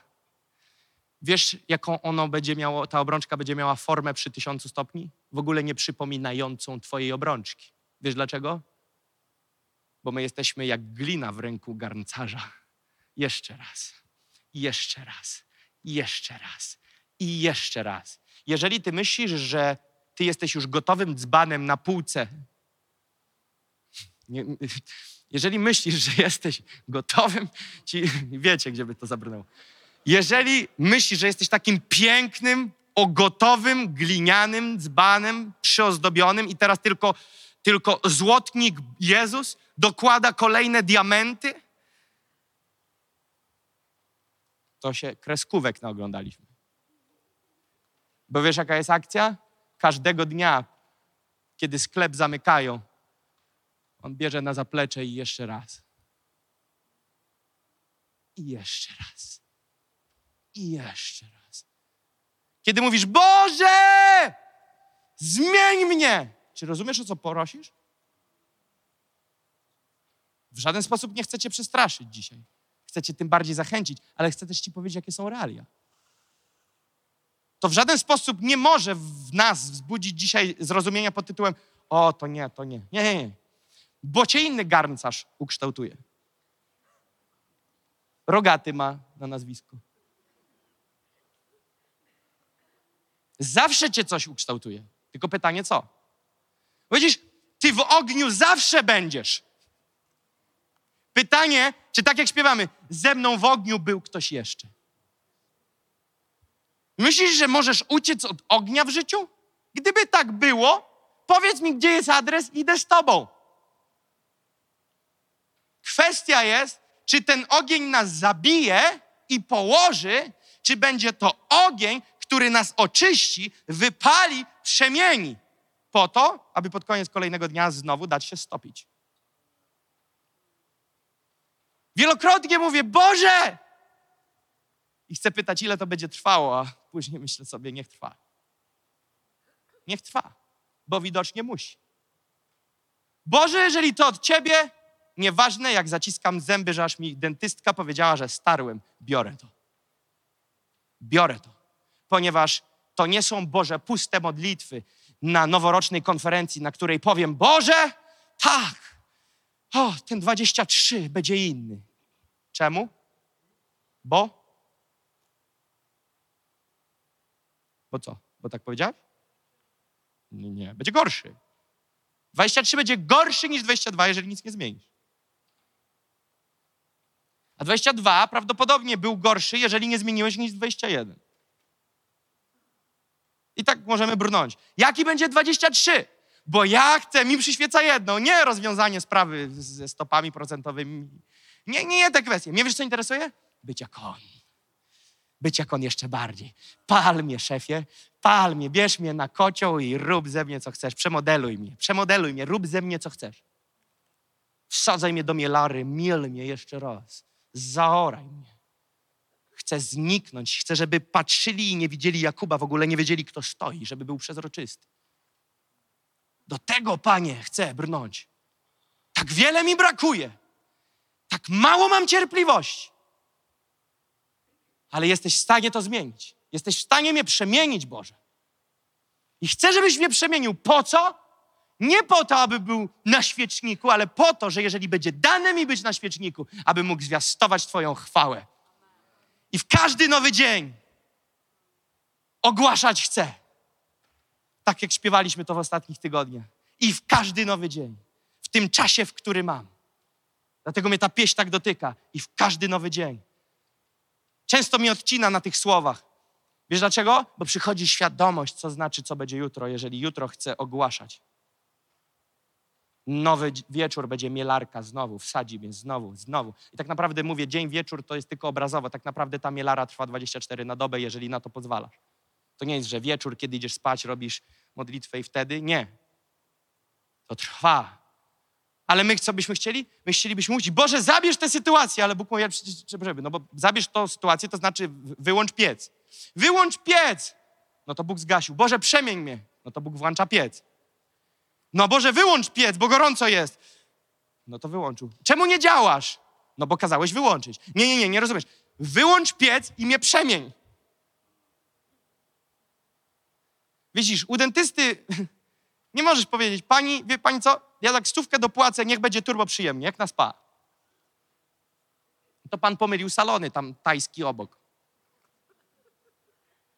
Wiesz, jaką ono będzie miało, ta obrączka będzie miała formę przy tysiącu stopni? W ogóle nie przypominającą twojej obrączki. Wiesz dlaczego? Bo my jesteśmy jak glina w ręku garncarza. Jeszcze raz, jeszcze raz, jeszcze raz i jeszcze raz. Jeżeli ty myślisz, że ty jesteś już gotowym dzbanem na półce, nie, [laughs] jeżeli myślisz, że jesteś gotowym, ci, wiecie, gdzie by to zabrnęło. Jeżeli myślisz, że jesteś takim pięknym, ogotowym, glinianym dzbanem, przyozdobionym i teraz tylko, tylko złotnik Jezus dokłada kolejne diamenty, to się kreskówek naoglądaliśmy. Bo wiesz, jaka jest akcja? Każdego dnia, kiedy sklep zamykają, on bierze na zaplecze i jeszcze raz. I jeszcze raz. I jeszcze raz. Kiedy mówisz, Boże, zmień mnie, Czy rozumiesz, o co prosisz? W żaden sposób nie chcę cię przestraszyć dzisiaj. Chcę cię tym bardziej zachęcić, ale chcę też ci powiedzieć, jakie są realia. To w żaden sposób nie może w nas wzbudzić dzisiaj zrozumienia pod tytułem o, to nie, to nie. Nie, nie, nie. Bo cię inny garncarz ukształtuje. Rogaty ma na nazwisko. Zawsze cię coś ukształtuje. Tylko pytanie co? Widzisz, ty w ogniu zawsze będziesz. Pytanie, czy tak jak śpiewamy, ze mną w ogniu był ktoś jeszcze? Myślisz, że możesz uciec od ognia w życiu? Gdyby tak było, powiedz mi, gdzie jest adres, idę z tobą. Kwestia jest, czy ten ogień nas zabije i położy, czy będzie to ogień, który nas oczyści, wypali, przemieni, po to, aby pod koniec kolejnego dnia znowu dać się stopić. Wielokrotnie mówię, Boże! I chcę pytać, ile to będzie trwało, a później myślę sobie, niech trwa. Niech trwa, bo widocznie musi. Boże, jeżeli to od Ciebie, nieważne jak zaciskam zęby, że aż mi dentystka powiedziała, że starłem, biorę to. Biorę to, ponieważ to nie są Boże puste modlitwy na noworocznej konferencji, na której powiem, Boże, tak, o, ten 23 będzie inny. Czemu? Bo? Bo co? Bo tak powiedziałeś? Nie, będzie gorszy. 23 będzie gorszy niż 22, jeżeli nic nie zmienisz. A 22 prawdopodobnie był gorszy, jeżeli nie zmieniłeś niż 21. I tak możemy brnąć. Jaki będzie 23? Bo ja chcę, mi przyświeca jedno, nie rozwiązanie sprawy ze stopami procentowymi. Nie, nie, nie te kwestie. Mnie wiesz, co interesuje? Być jak on. Być jak on jeszcze bardziej. Pal mnie, szefie, pal mnie, bierz mnie na kocioł i rób ze mnie, co chcesz. Przemodeluj mnie, przemodeluj mnie, rób ze mnie, co chcesz. Wsadzaj mnie do mielary, miel mnie jeszcze raz. Zaoraj mnie. Chcę zniknąć, chcę, żeby patrzyli i nie widzieli Jakuba, w ogóle nie wiedzieli, kto stoi, żeby był przezroczysty. Do tego, Panie, chcę brnąć. Tak wiele mi brakuje. Tak mało mam cierpliwości. Ale jesteś w stanie to zmienić. Jesteś w stanie mnie przemienić, Boże. I chcę, żebyś mnie przemienił. Po co? Nie po to, aby był na świeczniku, ale po to, że jeżeli będzie dane mi być na świeczniku, aby mógł zwiastować Twoją chwałę. I w każdy nowy dzień ogłaszać chcę. Tak jak śpiewaliśmy to w ostatnich tygodniach. I w każdy nowy dzień, w tym czasie, w który mam. Dlatego mnie ta pieśń tak dotyka. I w każdy nowy dzień. Często mi odcina na tych słowach. Wiesz dlaczego? Bo przychodzi świadomość, co znaczy, co będzie jutro, jeżeli jutro chcę ogłaszać. Nowy wieczór będzie mielarka znowu, wsadzi mnie znowu, znowu. I tak naprawdę mówię, dzień, wieczór to jest tylko obrazowo. Tak naprawdę ta mielara trwa 24 na dobę, jeżeli na to pozwalasz. To nie jest, że wieczór, kiedy idziesz spać, robisz modlitwę i wtedy. Nie. To trwa. Ale my co byśmy chcieli? My chcielibyśmy mówić, Boże, zabierz tę sytuację, ale Bóg mówi, żeby, no bo zabierz tą sytuację, to znaczy wyłącz piec. Wyłącz piec! No to Bóg zgasił. Boże, przemień mnie. No to Bóg włącza piec. No Boże, wyłącz piec, bo gorąco jest. No to wyłączył. Czemu nie działasz? No bo kazałeś wyłączyć. Nie, nie, nie, nie rozumiesz. Wyłącz piec i mnie przemień. Widzisz, u dentysty [laughs] nie możesz powiedzieć, pani, wie pani co, ja tak stówkę dopłacę, niech będzie turbo przyjemnie, jak na spa. To pan pomylił salony, tam tajski obok.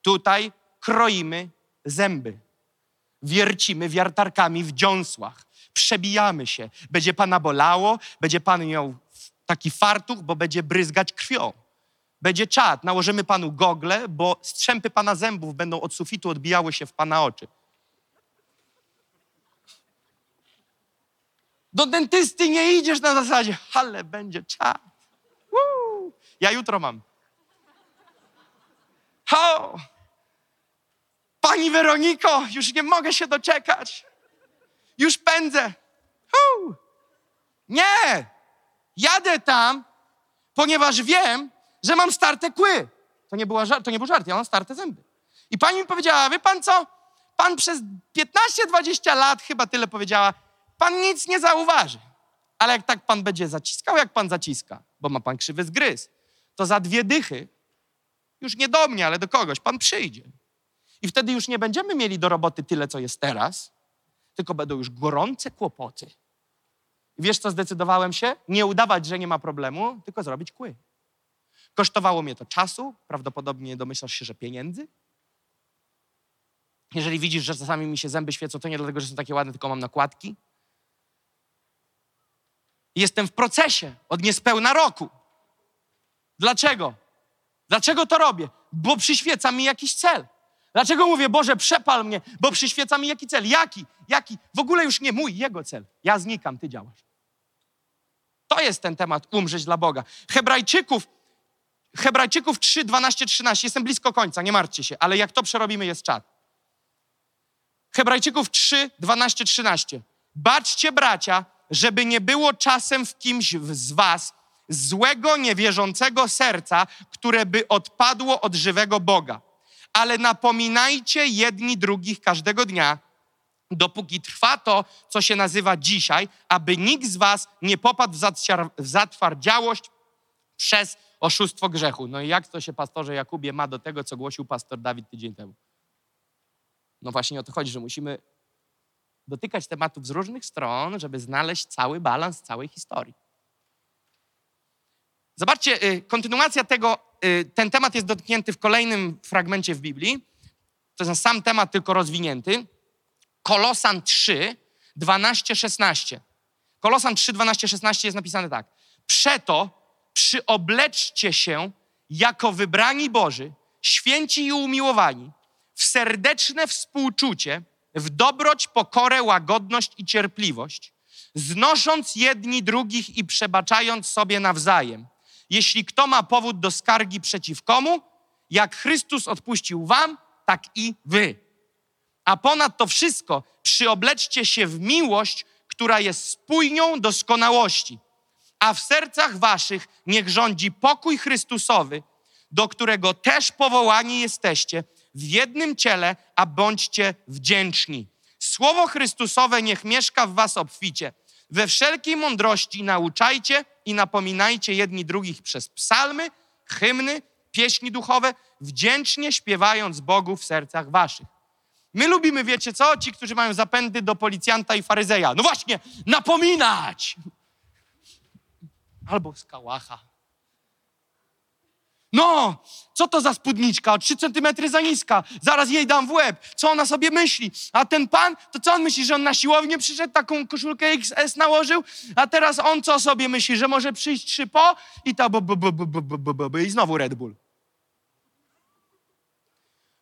Tutaj kroimy zęby. Wiercimy wiertarkami w dziąsłach. Przebijamy się. Będzie pana bolało, będzie pan miał taki fartuch, bo będzie bryzgać krwią. Będzie czad. Nałożymy panu gogle, bo strzępy pana zębów będą od sufitu odbijały się w pana oczy. Do dentysty nie idziesz na zasadzie, ale będzie czad. Woo! Ja jutro mam. Ho! Pani Weroniko, już nie mogę się doczekać. Już pędzę. Hu! Nie! Jadę tam, ponieważ wiem, że mam starte kły. To nie, była żart, to nie był żart, ja mam starte zęby. I pani mi powiedziała, wie pan co? pan przez 15-20 lat, chyba tyle powiedziała, pan nic nie zauważy. Ale jak tak pan będzie zaciskał, jak pan zaciska, bo ma pan krzywy zgryz, to za dwie dychy, już nie do mnie, ale do kogoś, pan przyjdzie. I wtedy już nie będziemy mieli do roboty tyle, co jest teraz, tylko będą już gorące kłopoty. I wiesz, co zdecydowałem się? Nie udawać, że nie ma problemu, tylko zrobić kły. Kosztowało mnie to czasu, prawdopodobnie domyślasz się, że pieniędzy. Jeżeli widzisz, że czasami mi się zęby świecą, to nie dlatego, że są takie ładne, tylko mam nakładki. Jestem w procesie od niespełna roku. Dlaczego? Dlaczego to robię? Bo przyświeca mi jakiś cel. Dlaczego mówię, Boże, przepal mnie? Bo przyświeca mi jaki cel? Jaki? Jaki? W ogóle już nie mój, jego cel. Ja znikam, ty działasz. To jest ten temat umrzeć dla Boga. Hebrajczyków, Hebrajczyków 3, 12, 13. Jestem blisko końca, nie martwcie się, ale jak to przerobimy, jest czat. Hebrajczyków 3, 12, 13. Baczcie, bracia, żeby nie było czasem w kimś z was złego, niewierzącego serca, które by odpadło od żywego Boga. Ale napominajcie jedni drugich każdego dnia, dopóki trwa to, co się nazywa dzisiaj, aby nikt z was nie popadł w, zatwardziałość przez oszustwo grzechu. No i jak to się, pastorze Jakubie, ma do tego, co głosił pastor Dawid tydzień temu? No właśnie o to chodzi, że musimy dotykać tematów z różnych stron, żeby znaleźć cały balans całej historii. Zobaczcie, y, kontynuacja tego, ten temat jest dotknięty w kolejnym fragmencie w Biblii. To jest sam temat, tylko rozwinięty. Kolosan 3, 12, 16. Kolosan 3, 12, 16 jest napisane tak. Przeto przyobleczcie się jako wybrani Boży, święci i umiłowani, w serdeczne współczucie, w dobroć, pokorę, łagodność i cierpliwość, znosząc jedni drugich i przebaczając sobie nawzajem. Jeśli kto ma powód do skargi przeciw komu, jak Chrystus odpuścił wam, tak i wy. A ponad to wszystko przyobleczcie się w miłość, która jest spójnią doskonałości. A w sercach waszych niech rządzi pokój Chrystusowy, do którego też powołani jesteście w jednym ciele, a bądźcie wdzięczni. Słowo Chrystusowe niech mieszka w was obficie. We wszelkiej mądrości nauczajcie i napominajcie jedni drugich przez psalmy, hymny, pieśni duchowe, wdzięcznie śpiewając Bogu w sercach waszych. My lubimy, wiecie co? Ci, którzy mają zapędy do policjanta i faryzeja. No właśnie, napominać! Albo skałacha. No, co to za spódniczka? O 3 centymetry za niska. Zaraz jej dam w łeb. Co ona sobie myśli? A ten pan, to co on myśli, że on na siłownię przyszedł, taką koszulkę XS nałożył, a teraz on co sobie myśli, że może przyjść trzy po i ta bo, bo, bo, bo, bo, bo, bo, bo i znowu Red Bull.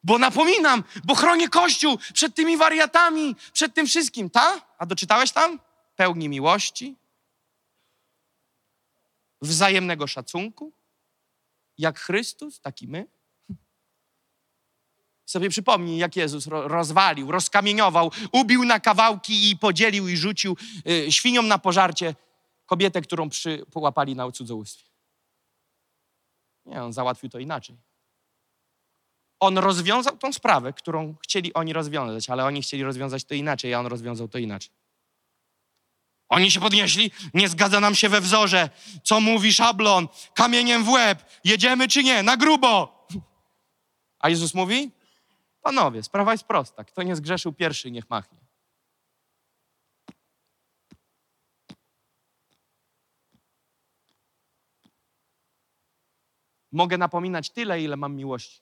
Bo napominam, bo chronię Kościół przed tymi wariatami, przed tym wszystkim. Ta? A doczytałeś tam? Pełni miłości, wzajemnego szacunku, jak Chrystus, tak i my. Sobie przypomnij, jak Jezus ro- rozwalił, rozkamieniował, ubił na kawałki i podzielił i rzucił y, świniom na pożarcie kobietę, którą przy, połapali na cudzołóstwie. Nie, on załatwił to inaczej. On rozwiązał tą sprawę, którą chcieli oni rozwiązać, ale oni chcieli rozwiązać to inaczej, a on rozwiązał to inaczej. Oni się podnieśli, nie zgadza nam się we wzorze. Co mówi szablon? Kamieniem w łeb. Jedziemy czy nie? Na grubo. A Jezus mówi? Panowie, sprawa jest prosta. Kto nie zgrzeszył pierwszy, niech machnie. Mogę napominać tyle, ile mam miłości.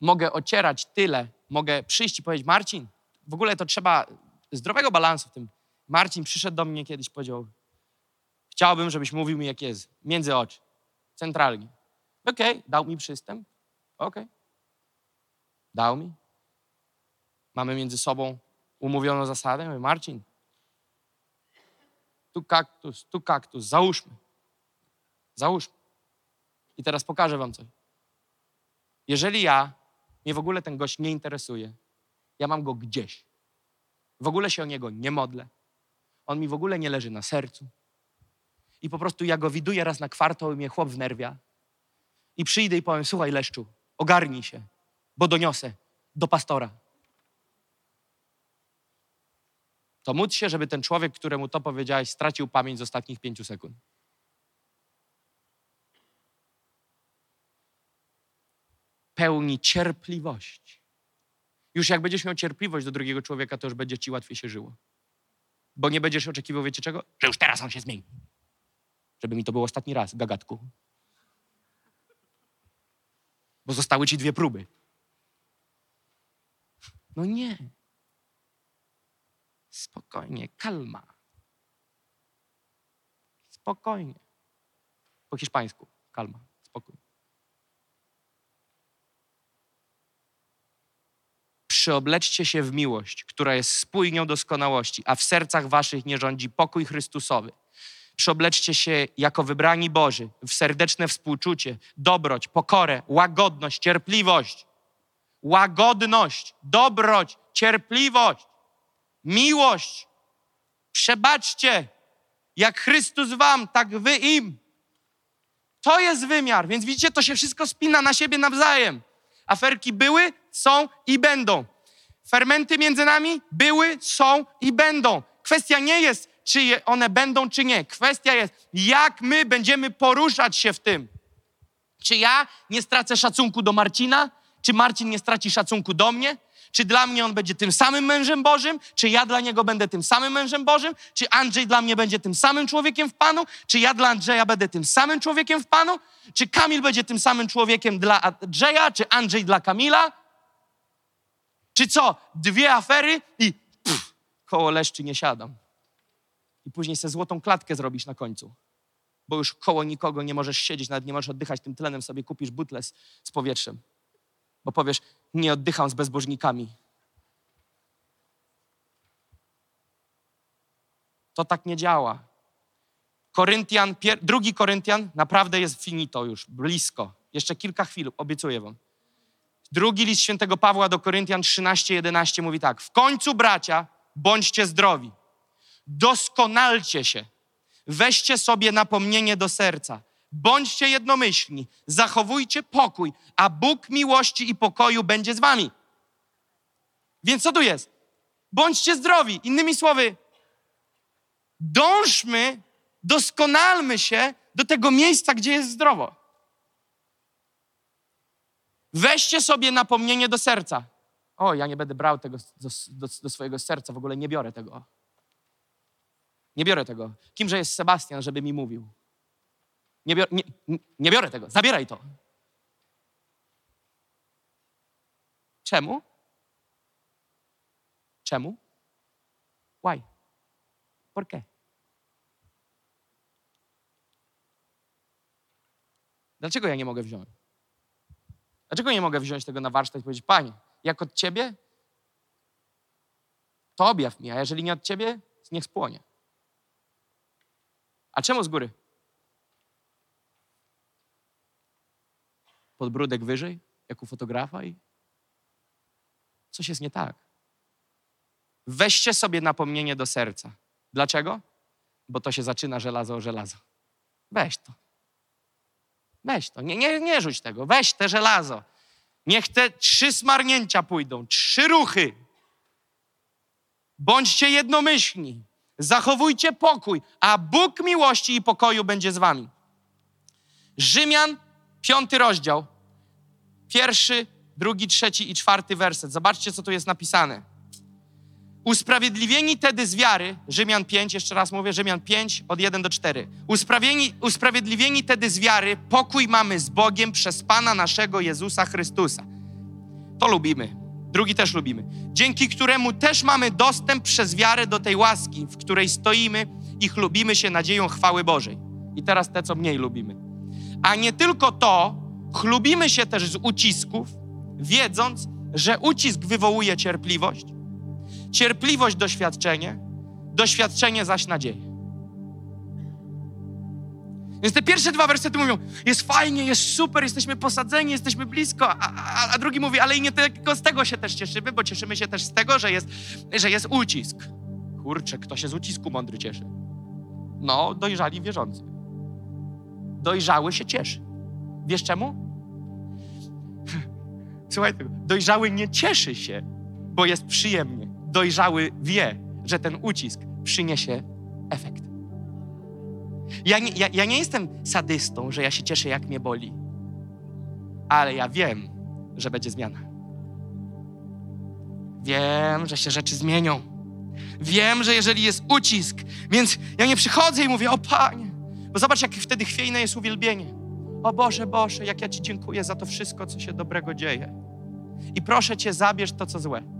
Mogę ocierać tyle, mogę przyjść i powiedzieć, Marcin, w ogóle to trzeba zdrowego balansu w tym. Marcin przyszedł do mnie kiedyś, powiedział, chciałbym, żebyś mówił mi, jak jest, między oczy, centralnie. Okej, okay, dał mi przystęp, okej. Okay. Dał mi. Mamy między sobą umówioną zasadę. Mówię, Marcin, tu kaktus, tu kaktus, załóżmy. Załóżmy. I teraz pokażę wam coś. Jeżeli ja, mnie w ogóle ten gość nie interesuje, ja mam go gdzieś, w ogóle się o niego nie modlę, on mi w ogóle nie leży na sercu i po prostu ja go widuję raz na kwartał i mnie chłop wnerwia i przyjdę i powiem, słuchaj Leszczu, ogarnij się, bo doniosę, do pastora. To módl się, żeby ten człowiek, któremu to powiedziałeś, stracił pamięć z ostatnich pięciu sekund. Pełni cierpliwości. Już jak będziesz miał cierpliwość do drugiego człowieka, to już będzie ci łatwiej się żyło. Bo nie będziesz oczekiwał, wiecie czego? Że już teraz on się zmieni. Żeby mi to był ostatni raz, gagatku. Bo zostały ci dwie próby. No nie. Spokojnie, kalma. Spokojnie. Po hiszpańsku, kalma, spokój. Przyobleczcie się w miłość, która jest spójnią doskonałości, a w sercach waszych nie rządzi pokój Chrystusowy. Przyobleczcie się jako wybrani Boży w serdeczne współczucie, dobroć, pokorę, łagodność, cierpliwość. Łagodność, dobroć, cierpliwość, miłość. Przebaczcie, jak Chrystus wam, tak wy im. To jest wymiar, więc widzicie, to się wszystko spina na siebie nawzajem. Aferki były, są i będą. Fermenty między nami były, są i będą. Kwestia nie jest, czy one będą, czy nie. Kwestia jest, jak my będziemy poruszać się w tym. Czy ja nie stracę szacunku do Marcina? Czy Marcin nie straci szacunku do mnie? Czy dla mnie on będzie tym samym mężem Bożym? Czy ja dla niego będę tym samym mężem Bożym? Czy Andrzej dla mnie będzie tym samym człowiekiem w Panu? Czy ja dla Andrzeja będę tym samym człowiekiem w Panu? Czy Kamil będzie tym samym człowiekiem dla Andrzeja? Czy Andrzej dla Kamila? Czy co? Dwie afery i pff, koło leszczy nie siadam. I później sobie złotą klatkę zrobisz na końcu. Bo już koło nikogo nie możesz siedzieć, nawet nie możesz oddychać tym tlenem, sobie kupisz butlę z, z powietrzem. Bo powiesz, nie oddycham z bezbożnikami. To tak nie działa. Koryntian, pier, drugi Koryntian naprawdę jest finito już, blisko. Jeszcze kilka chwil, obiecuję wam. Drugi list świętego Pawła do Koryntian 13:11 mówi tak: W końcu, bracia, bądźcie zdrowi, doskonalcie się, weźcie sobie napomnienie do serca, bądźcie jednomyślni, zachowujcie pokój, a Bóg miłości i pokoju będzie z wami. Więc co tu jest? Bądźcie zdrowi. Innymi słowy, dążmy, doskonalmy się do tego miejsca, gdzie jest zdrowo. Weźcie sobie napomnienie do serca. O, ja nie będę brał tego do, do, do, swojego serca, w ogóle nie biorę tego. Nie biorę tego. Kimże jest Sebastian, żeby mi mówił? Nie, bior, nie, nie biorę tego. Zabieraj to. Czemu? Czemu? Why? ¿Por qué? Dlaczego ja nie mogę wziąć? Dlaczego nie mogę wziąć tego na warsztat i powiedzieć, Panie, jak od Ciebie, to objaw mi, a jeżeli nie od Ciebie, niech spłonie. A czemu z góry? Podbródek wyżej, jak u fotografa i coś jest nie tak. Weźcie sobie napomnienie do serca. Dlaczego? Bo to się zaczyna żelazo o żelazo. Weź to. Weź to, nie, nie, nie rzuć tego, weź te żelazo. Niech te trzy smarnięcia pójdą, trzy ruchy. Bądźcie jednomyślni, zachowujcie pokój, a Bóg miłości i pokoju będzie z wami. Rzymian, piąty rozdział, pierwszy, drugi, trzeci i czwarty werset. Zobaczcie, co tu jest napisane. Usprawiedliwieni tedy z wiary, Rzymian 5, jeszcze raz mówię, Rzymian 5, od 1 do 4. Usprawiedliwieni, usprawiedliwieni tedy z wiary, pokój mamy z Bogiem przez Pana naszego Jezusa Chrystusa. To lubimy. Drugi też lubimy. Dzięki któremu też mamy dostęp przez wiarę do tej łaski, w której stoimy i chlubimy się nadzieją chwały Bożej. I teraz te, co mniej lubimy. A nie tylko to, chlubimy się też z ucisków, wiedząc, że ucisk wywołuje cierpliwość, Cierpliwość doświadczenie, doświadczenie zaś nadzieję. Więc te pierwsze dwa wersety mówią, jest fajnie, jest super, jesteśmy posadzeni, jesteśmy blisko, a, a, a drugi mówi, ale i nie tylko z tego się też cieszymy, bo cieszymy się też z tego, że jest, że jest ucisk. Kurczę, kto się z ucisku mądry cieszy? No, dojrzali wierzący. Dojrzały się cieszy. Wiesz czemu? [laughs] Słuchaj tego. Dojrzały nie cieszy się, bo jest przyjemnie. Dojrzały wie, że ten ucisk przyniesie efekt. Ja nie, ja, ja nie jestem sadystą, że ja się cieszę, jak mnie boli, ale ja wiem, że będzie zmiana. Wiem, że się rzeczy zmienią. Wiem, że jeżeli jest ucisk, więc ja nie przychodzę i mówię, o Panie, bo zobacz, jak wtedy chwiejne jest uwielbienie. O Boże, Boże, jak ja Ci dziękuję za to wszystko, co się dobrego dzieje. I proszę Cię, zabierz to, co złe.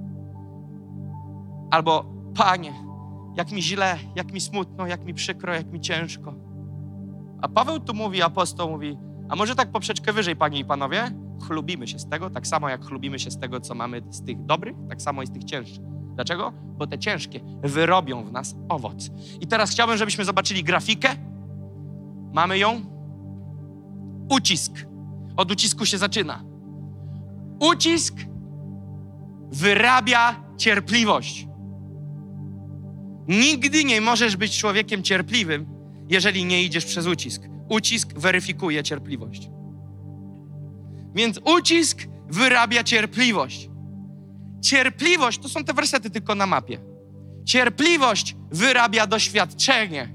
Albo, Panie, jak mi źle, jak mi smutno, jak mi przykro, jak mi ciężko. A Paweł tu mówi, apostoł mówi, a może tak poprzeczkę wyżej, Panie i Panowie? Chlubimy się z tego, tak samo jak chlubimy się z tego, co mamy z tych dobrych, tak samo i z tych cięższych. Dlaczego? Bo te ciężkie wyrobią w nas owoc. I teraz chciałbym, żebyśmy zobaczyli grafikę. Mamy ją. Ucisk. Od ucisku się zaczyna. Ucisk wyrabia cierpliwość. Nigdy nie możesz być człowiekiem cierpliwym, jeżeli nie idziesz przez ucisk. Ucisk weryfikuje cierpliwość. Więc ucisk wyrabia cierpliwość. Cierpliwość to są te wersety tylko na mapie. Cierpliwość wyrabia doświadczenie,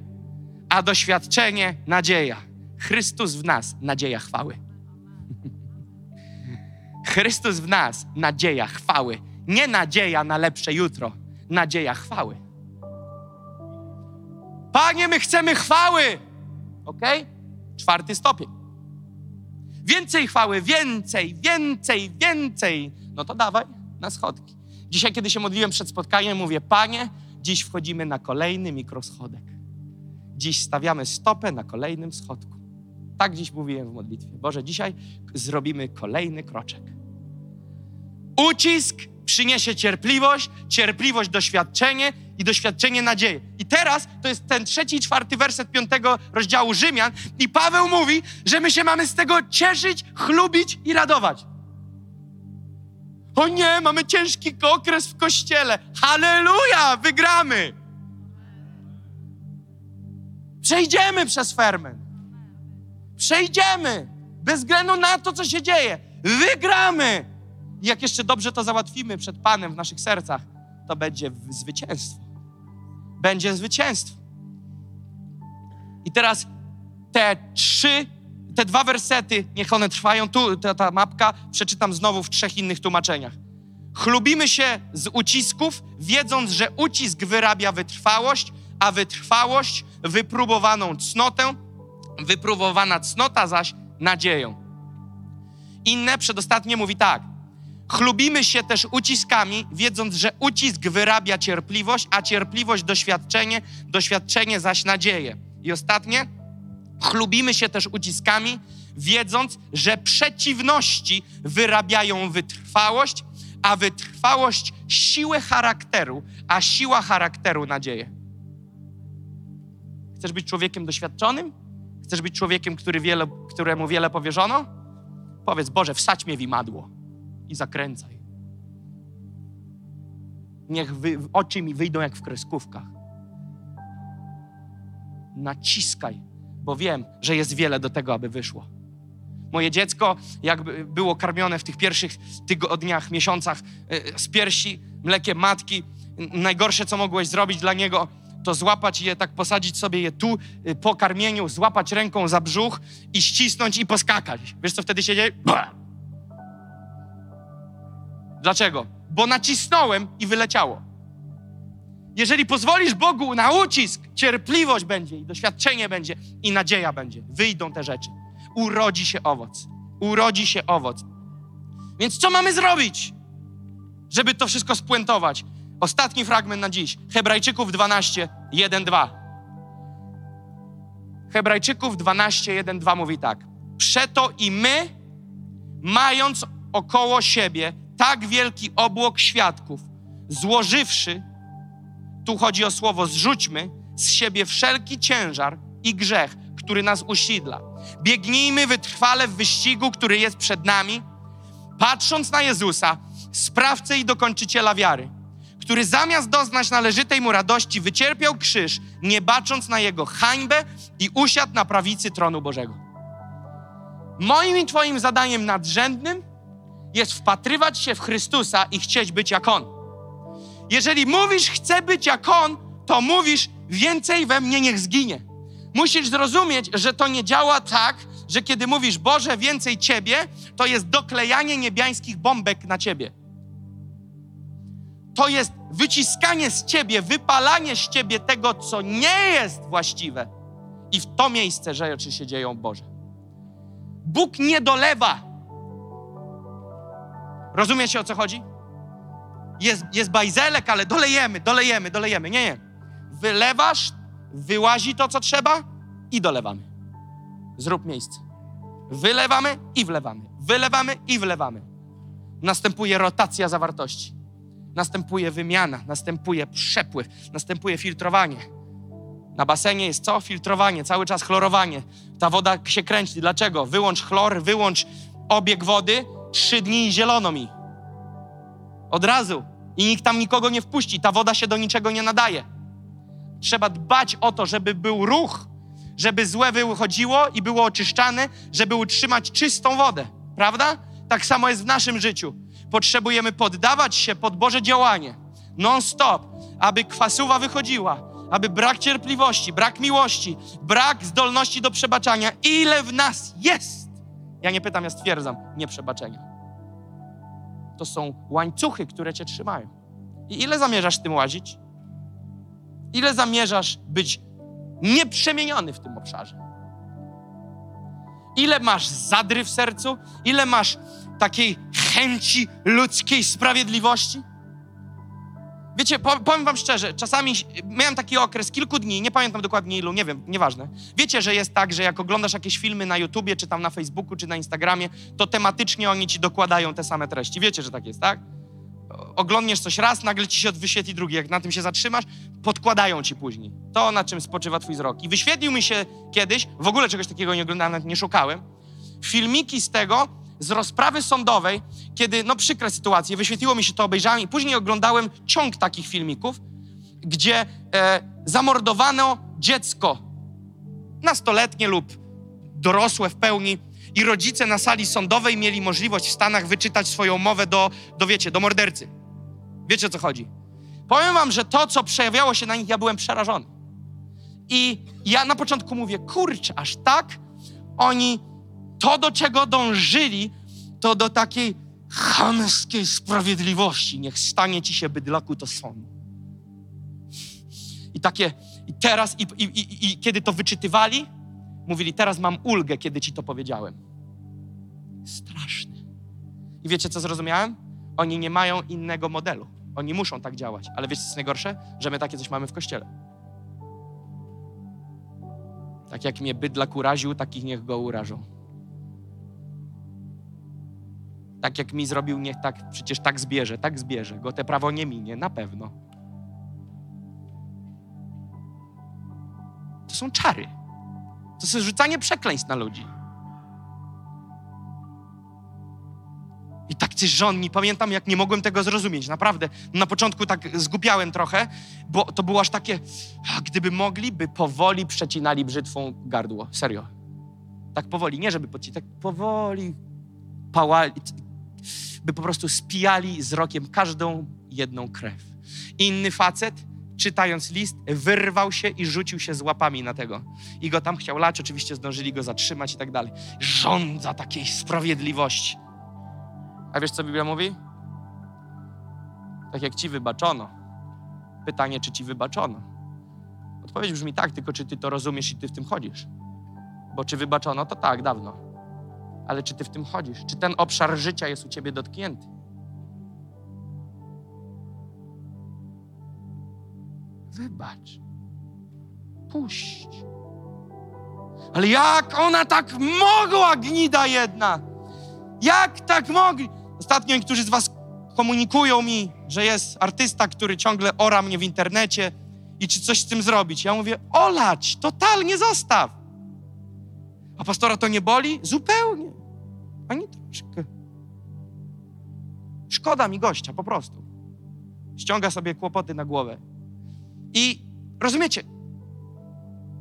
a doświadczenie nadzieja. Chrystus w nas nadzieja chwały. [laughs] Chrystus w nas nadzieja chwały. Nie nadzieja na lepsze jutro, nadzieja chwały. Panie, my chcemy chwały. Ok? Czwarty stopień. Więcej chwały, więcej, więcej, więcej. No to dawaj na schodki. Dzisiaj, kiedy się modliłem przed spotkaniem, mówię: Panie, dziś wchodzimy na kolejny mikroschodek. Dziś stawiamy stopę na kolejnym schodku. Tak dziś mówiłem w modlitwie. Boże, dzisiaj zrobimy kolejny kroczek. Ucisk przyniesie cierpliwość, cierpliwość doświadczenie i doświadczenie nadzieję. I teraz to jest ten trzeci i czwarty werset piątego rozdziału Rzymian i Paweł mówi, że my się mamy z tego cieszyć, chlubić i radować. O nie, mamy ciężki okres w kościele. Halleluja, wygramy. Przejdziemy przez ferment. Przejdziemy. Bez względu na to, co się dzieje. Wygramy. I jak jeszcze dobrze to załatwimy przed Panem w naszych sercach, to będzie zwycięstwo. Będzie zwycięstwo. I teraz te trzy, te dwa wersety, niech one trwają. Tu ta, ta mapka, przeczytam znowu w trzech innych tłumaczeniach. Chlubimy się z ucisków, wiedząc, że ucisk wyrabia wytrwałość, a wytrwałość wypróbowaną cnotę, wypróbowana cnota zaś nadzieją. Inne, przedostatnie mówi tak. Chlubimy się też uciskami, wiedząc, że ucisk wyrabia cierpliwość, a cierpliwość doświadczenie, doświadczenie zaś nadzieję. I ostatnie, chlubimy się też uciskami, wiedząc, że przeciwności wyrabiają wytrwałość, a wytrwałość siłę charakteru, a siła charakteru nadzieję. Chcesz być człowiekiem doświadczonym? Chcesz być człowiekiem, który wiele, któremu wiele powierzono? Powiedz, Boże, wsadź mnie w imadło i zakręcaj. Niech wy, oczy mi wyjdą jak w kreskówkach. Naciskaj, bo wiem, że jest wiele do tego, aby wyszło. Moje dziecko, jak było karmione w tych pierwszych tygodniach, miesiącach e, z piersi, mlekiem matki, najgorsze, co mogłeś zrobić dla niego, to złapać je, tak posadzić sobie je tu e, po karmieniu, złapać ręką za brzuch i ścisnąć i poskakać. Wiesz, co wtedy się dzieje? Dlaczego? Bo nacisnąłem i wyleciało. Jeżeli pozwolisz Bogu na ucisk, cierpliwość będzie i doświadczenie będzie i nadzieja będzie. Wyjdą te rzeczy. Urodzi się owoc. Urodzi się owoc. Więc co mamy zrobić, żeby to wszystko spuentować? Ostatni fragment na dziś. Hebrajczyków 12, 1, 2. Hebrajczyków 12, 1, 2 mówi tak. Przeto i my, mając około siebie tak wielki obłok świadków, złożywszy, tu chodzi o słowo zrzućmy, z siebie wszelki ciężar i grzech, który nas usidla. Biegnijmy wytrwale w wyścigu, który jest przed nami, patrząc na Jezusa, sprawcę i dokończyciela wiary, który zamiast doznać należytej mu radości, wycierpiał krzyż, nie bacząc na jego hańbę i usiadł na prawicy tronu Bożego. Moim i Twoim zadaniem nadrzędnym jest wpatrywać się w Chrystusa i chcieć być jak On. Jeżeli mówisz, chcę być jak On, to mówisz, więcej we mnie niech zginie. Musisz zrozumieć, że to nie działa tak, że kiedy mówisz Boże, więcej Ciebie, to jest doklejanie niebiańskich bombek na Ciebie. To jest wyciskanie z Ciebie, wypalanie z Ciebie tego, co nie jest właściwe. I w to miejsce rzeczy się dzieją Boże. Bóg nie dolewa. Rozumiecie o co chodzi? Jest, jest bajzelek, ale dolejemy, dolejemy, dolejemy. Nie, nie. Wylewasz, wyłazi to, co trzeba i dolewamy. Zrób miejsce. Wylewamy i wlewamy. Wylewamy i wlewamy. Następuje rotacja zawartości. Następuje wymiana, następuje przepływ, następuje filtrowanie. Na basenie jest co? Filtrowanie, cały czas chlorowanie. Ta woda się kręci. Dlaczego? Wyłącz chlor, wyłącz obieg wody, trzy dni zielono mi. Od razu. I nikt tam nikogo nie wpuści. Ta woda się do niczego nie nadaje. Trzeba dbać o to, żeby był ruch, żeby złe wychodziło i było oczyszczane, żeby utrzymać czystą wodę. Prawda? Tak samo jest w naszym życiu. Potrzebujemy poddawać się pod Boże działanie. Non-stop, aby kwasuwa wychodziła, aby brak cierpliwości, brak miłości, brak zdolności do przebaczania, ile w nas jest. Ja nie pytam, ja stwierdzam, nieprzebaczenia. To są łańcuchy, które cię trzymają. I ile zamierzasz tym łazić? Ile zamierzasz być nieprzemieniony w tym obszarze? Ile masz zadry w sercu? Ile masz takiej chęci ludzkiej sprawiedliwości? Wiecie, powiem wam szczerze, czasami miałem taki okres kilku dni, nie pamiętam dokładnie ilu, nie wiem, nieważne. Wiecie, że jest tak, że jak oglądasz jakieś filmy na YouTubie, czy tam na Facebooku, czy na Instagramie, to tematycznie oni ci dokładają te same treści. Wiecie, że tak jest, tak? Oglądniesz coś raz, nagle ci się wyświetli drugi. Jak na tym się zatrzymasz, podkładają ci później. To, na czym spoczywa twój wzrok. I wyświetlił mi się kiedyś, w ogóle czegoś takiego nie oglądałem, nie szukałem, filmiki z tego, z rozprawy sądowej, kiedy, no przykre sytuacje, wyświetliło mi się to, obejrzałem i później oglądałem ciąg takich filmików, gdzie e, zamordowano dziecko, nastoletnie lub dorosłe w pełni, i rodzice na sali sądowej mieli możliwość w Stanach wyczytać swoją mowę do, do wiecie, do mordercy. Wiecie o co chodzi? Powiem wam, że to, co przejawiało się na nich, ja byłem przerażony. I ja na początku mówię, kurczę, aż tak? Oni to, do czego dążyli, to do takiej chamskiej sprawiedliwości. Niech stanie ci się bydlaku to są. I takie, i teraz, i, i, i, i kiedy to wyczytywali, mówili, teraz mam ulgę, kiedy ci to powiedziałem. Straszne. I wiecie, co zrozumiałem? Oni nie mają innego modelu. Oni muszą tak działać. Ale wiecie, co jest najgorsze? Że my takie coś mamy w kościele. Tak jak mnie bydlak uraził, takich niech go urażą. Tak jak mi zrobił, niech tak, przecież tak zbierze, tak zbierze. Go te prawo nie minie, na pewno. To są czary. To jest rzucanie przekleństw na ludzi. I tak żonni, pamiętam, jak nie mogłem tego zrozumieć, naprawdę. Na początku tak zgubiałem trochę, bo to było aż takie, gdyby mogli, by powoli przecinali brzytwą gardło. Serio. Tak powoli, nie żeby podcinać, tak powoli pałali, by po prostu spijali wzrokiem każdą jedną krew. Inny facet, czytając list, wyrwał się i rzucił się z łapami na tego. I go tam chciał lać, oczywiście zdążyli go zatrzymać i tak dalej. Żądza takiej sprawiedliwości. A wiesz, co Biblia mówi? Tak jak ci wybaczono. Pytanie, czy ci wybaczono? Odpowiedź brzmi tak, tylko czy ty to rozumiesz i ty w tym chodzisz? Bo czy wybaczono, to tak, dawno. Ale czy ty w tym chodzisz? Czy ten obszar życia jest u ciebie dotknięty? Wybacz. Puść. Ale jak ona tak mogła, gnida jedna? Jak tak mogli? Ostatnio niektórzy z was komunikują mi, że jest artysta, który ciągle ora mnie w internecie i czy coś z tym zrobić. Ja mówię, olać, totalnie zostaw. A pastora to nie boli? Zupełnie. Ani troszkę. Szkoda mi gościa, po prostu. Ściąga sobie kłopoty na głowę. I rozumiecie,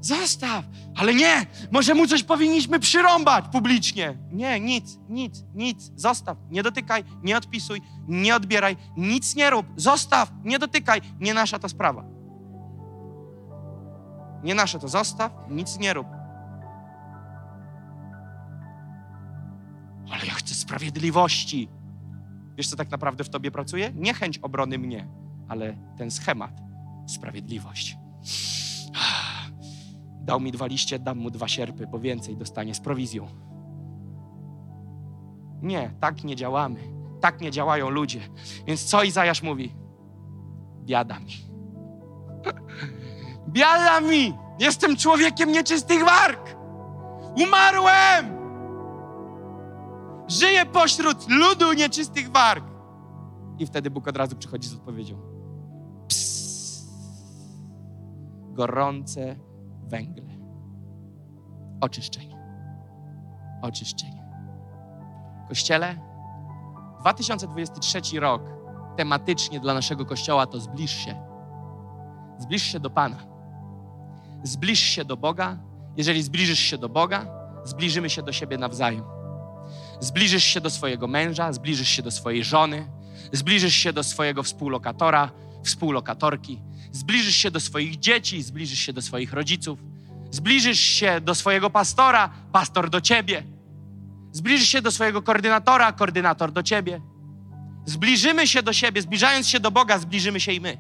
Zostaw! Ale nie! Może mu coś powinniśmy przyrąbać publicznie. Nie, nic, nic, nic. Zostaw. Nie dotykaj, nie odpisuj, nie odbieraj, nic nie rób. Zostaw, nie dotykaj. Nie nasza to sprawa. Nie nasze to zostaw, nic nie rób. Ale ja chcę sprawiedliwości. Wiesz, co tak naprawdę w tobie pracuje? Nie chęć obrony mnie, ale ten schemat. Sprawiedliwość. [sighs] Dał mi dwa liście, dam mu dwa sierpy, bo więcej dostanie z prowizją. Nie, tak nie działamy. Tak nie działają ludzie. Więc co Izajasz mówi? Biada mi. [laughs] Biada mi! Jestem człowiekiem nieczystych warg! Umarłem! Żyję pośród ludu nieczystych warg. I wtedy Bóg od razu przychodzi z odpowiedzią. Psst. Gorące węgle. Oczyszczenie. Oczyszczenie. Kościele, 2023 rok tematycznie dla naszego kościoła to zbliż się. Zbliż się do Pana. Zbliż się do Boga. Jeżeli zbliżysz się do Boga, zbliżymy się do siebie nawzajem. Zbliżysz się do swojego męża, zbliżysz się do swojej żony, zbliżysz się do swojego współlokatora, współlokatorki, zbliżysz się do swoich dzieci, zbliżysz się do swoich rodziców, zbliżysz się do swojego pastora, pastor do ciebie, zbliżysz się do swojego koordynatora, koordynator do ciebie. Zbliżymy się do siebie, zbliżając się do Boga, zbliżymy się i my.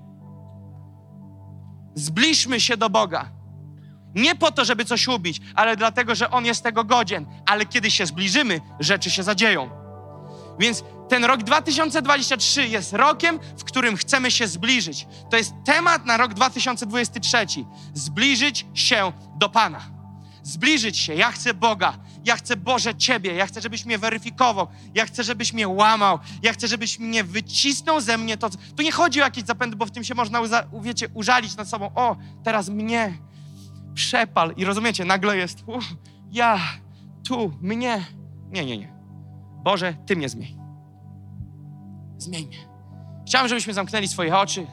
Zbliżmy się do Boga. Nie po to, żeby coś ubić, ale dlatego, że On jest tego godzien. Ale kiedy się zbliżymy, rzeczy się zadzieją. Więc ten rok 2023 jest rokiem, w którym chcemy się zbliżyć. To jest temat na rok 2023. Zbliżyć się do Pana. Zbliżyć się. Ja chcę Boga. Ja chcę Boże Ciebie. Ja chcę, żebyś mnie weryfikował. Ja chcę, żebyś mnie łamał. Ja chcę, żebyś mnie wycisnął ze mnie to. Tu nie chodzi o jakieś zapędy, bo w tym się można, uza- wiecie, użalić nad sobą. O, teraz mnie przepal. I rozumiecie, nagle jest ja, tu, mnie. Nie, nie, nie. Boże, Ty mnie zmień. Zmień mnie. Chciałem, żebyśmy zamknęli swoje oczy.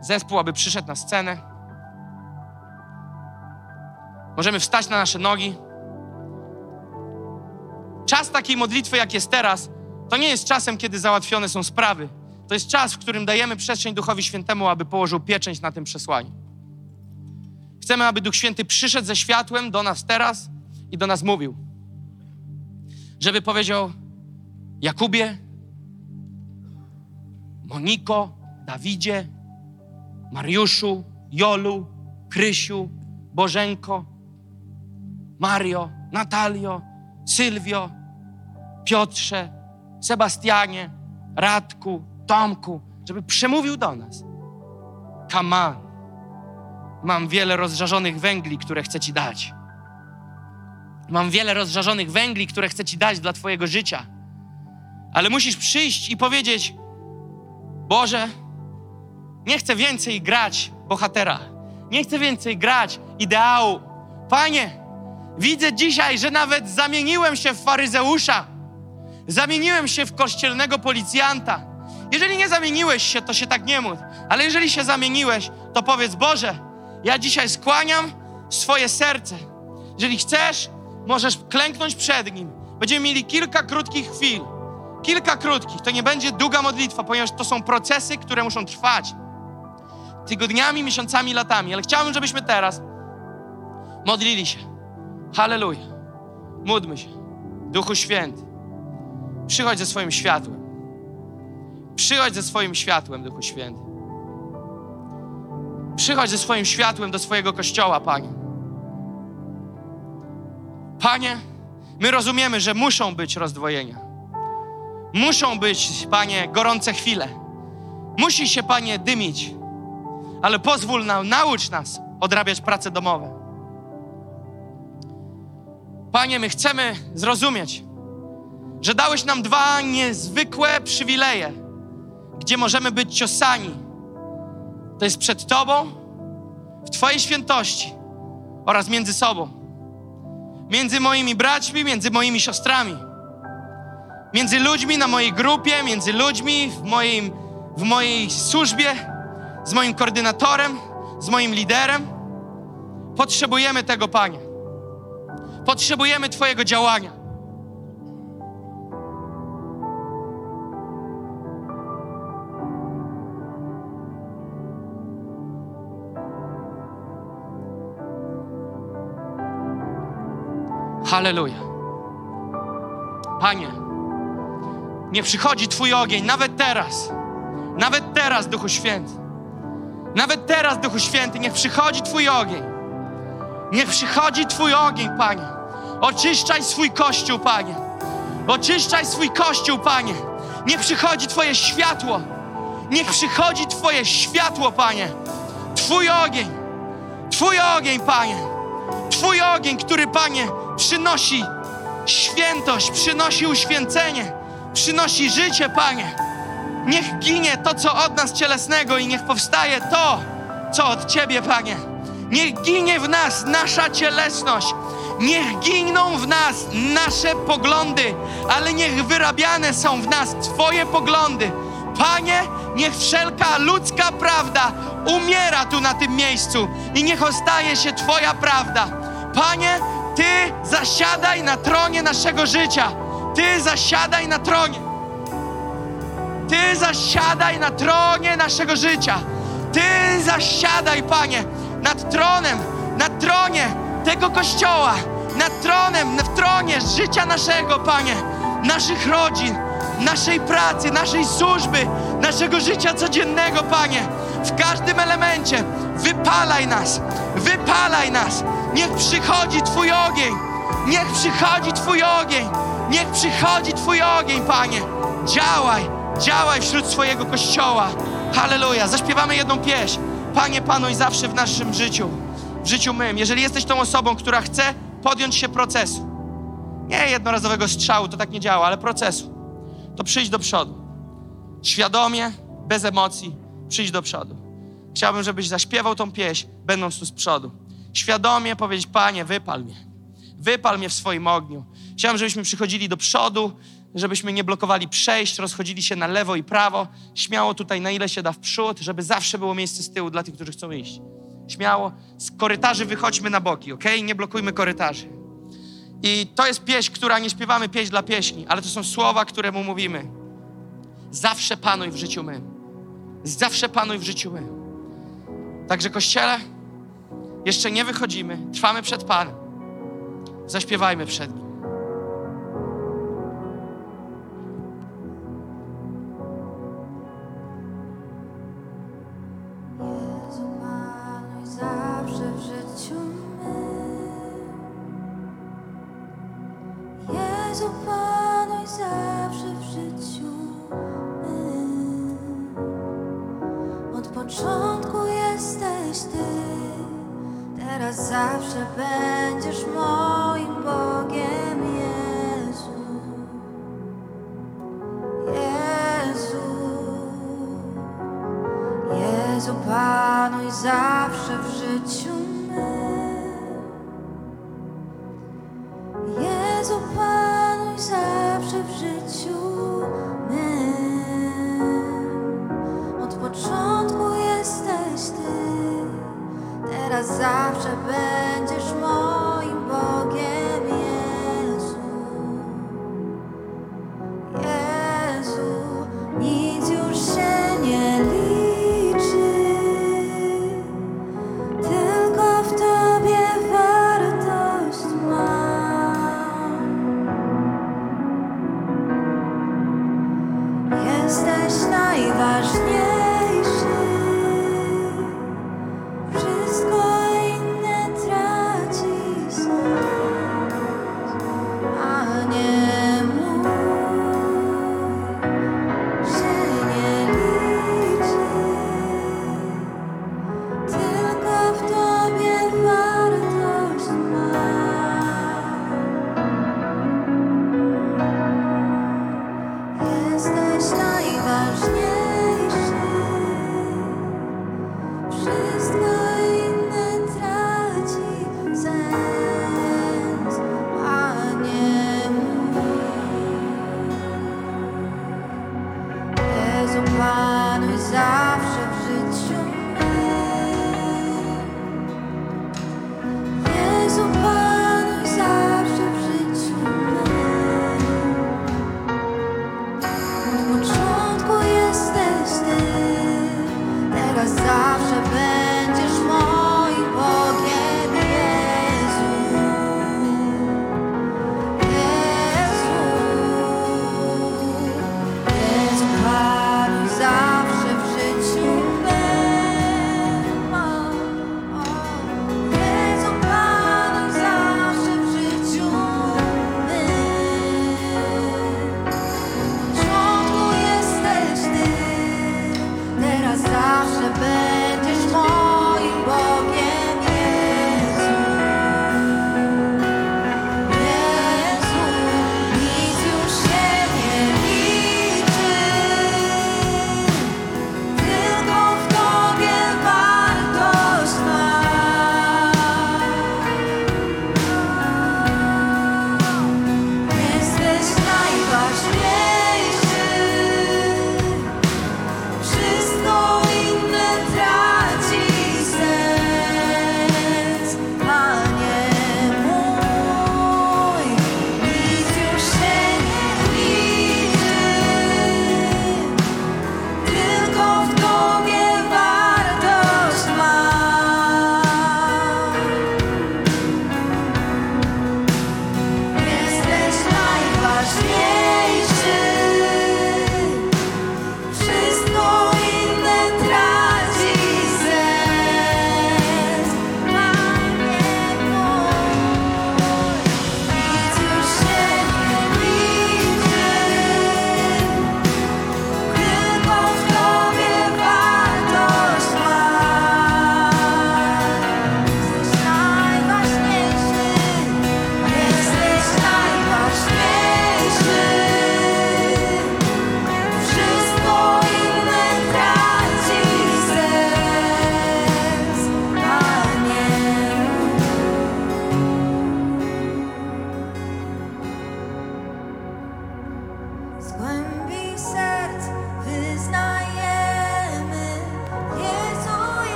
Zespół, aby przyszedł na scenę. Możemy wstać na nasze nogi. Czas takiej modlitwy, jak jest teraz, to nie jest czasem, kiedy załatwione są sprawy. To jest czas, w którym dajemy przestrzeń Duchowi Świętemu, aby położył pieczęć na tym przesłaniu. Chcemy, aby Duch Święty przyszedł ze światłem do nas teraz i do nas mówił. Żeby powiedział Jakubie, Moniko, Dawidzie, Mariuszu, Jolu, Krysiu, Bożenko, Mario, Natalio, Sylwio, Piotrze, Sebastianie, Radku, Tomku, żeby przemówił do nas. Come on. Mam wiele rozżarzonych węgli, które chcę Ci dać. Mam wiele rozżarzonych węgli, które chcę Ci dać dla Twojego życia. Ale musisz przyjść i powiedzieć: Boże, nie chcę więcej grać bohatera. Nie chcę więcej grać ideału. Panie, widzę dzisiaj, że nawet zamieniłem się w faryzeusza. Zamieniłem się w kościelnego policjanta. Jeżeli nie zamieniłeś się, to się tak nie módl. Ale jeżeli się zamieniłeś, to powiedz: Boże, ja dzisiaj skłaniam swoje serce. Jeżeli chcesz, możesz klęknąć przed Nim. Będziemy mieli kilka krótkich chwil. Kilka krótkich. To nie będzie długa modlitwa, ponieważ to są procesy, które muszą trwać. Tygodniami, miesiącami, latami. Ale chciałbym, żebyśmy teraz modlili się. Halleluja. Módlmy się. Duchu Święty, przychodź ze swoim światłem. Przychodź ze swoim światłem, Duchu Święty. Przychodź ze swoim światłem do swojego kościoła, Panie. Panie, my rozumiemy, że muszą być rozdwojenia. Muszą być, Panie, gorące chwile. Musi się, Panie, dymić. Ale pozwól nam, naucz nas odrabiać prace domowe. Panie, my chcemy zrozumieć, że dałeś nam dwa niezwykłe przywileje, gdzie możemy być ciosani. To jest przed Tobą, w Twojej świętości oraz między sobą. Między moimi braćmi, między moimi siostrami. Między ludźmi na mojej grupie, między ludźmi w, moim, w mojej służbie, z moim koordynatorem, z moim liderem. Potrzebujemy tego, Panie. Potrzebujemy Twojego działania. Halleluja. Panie, nie przychodzi Twój ogień, nawet teraz. Nawet teraz, Duchu Święty. Nawet teraz, Duchu Święty, niech przychodzi Twój ogień. Niech przychodzi Twój ogień, Panie. Oczyszczaj swój kościół, Panie. Oczyszczaj swój kościół, Panie. Niech przychodzi Twoje światło. Niech przychodzi Twoje światło, Panie. Twój ogień. Twój ogień, Panie. Twój ogień, który, Panie, przynosi świętość, przynosi uświęcenie, przynosi życie, Panie. Niech ginie to, co od nas cielesnego i niech powstaje to, co od Ciebie, Panie. Niech ginie w nas nasza cielesność. Niech giną w nas nasze poglądy, ale niech wyrabiane są w nas Twoje poglądy. Panie, niech wszelka ludzka prawda umiera tu na tym miejscu i niech ostaje się Twoja prawda. Panie, Ty zasiadaj na tronie naszego życia. Ty zasiadaj na tronie. Ty zasiadaj na tronie naszego życia. Ty zasiadaj, Panie, nad tronem, na tronie tego kościoła, nad tronem, w tronie życia naszego, Panie, naszych rodzin, naszej pracy, naszej służby, naszego życia codziennego, Panie. W każdym elemencie wypalaj nas, wypalaj nas. Niech przychodzi Twój ogień, niech przychodzi Twój ogień, niech przychodzi Twój ogień, Panie. Działaj, działaj wśród swojego kościoła. Halleluja. Zaśpiewamy jedną pieśń. Panie, panuj zawsze w naszym życiu, w życiu mym. Jeżeli jesteś tą osobą, która chce podjąć się procesu, nie jednorazowego strzału, to tak nie działa, ale procesu, to przyjdź do przodu. Świadomie, bez emocji, przyjdź do przodu. Chciałbym, żebyś zaśpiewał tą pieśń, będąc tu z przodu. Świadomie powiedzieć, Panie, wypal mnie. Wypal mnie w swoim ogniu. Chciałbym, żebyśmy przychodzili do przodu, żebyśmy nie blokowali przejść, rozchodzili się na lewo i prawo. Śmiało tutaj, na ile się da w przód, żeby zawsze było miejsce z tyłu dla tych, którzy chcą iść. Śmiało. Z korytarzy wychodźmy na boki, ok? Nie blokujmy korytarzy. I to jest pieśń, która nie śpiewamy pieśń dla pieśni, ale to są słowa, które mu mówimy. Zawsze panuj w życiu my. Zawsze panuj w życiu my. Także kościele, jeszcze nie wychodzimy, trwamy przed Panem. Zaśpiewajmy przed Nim.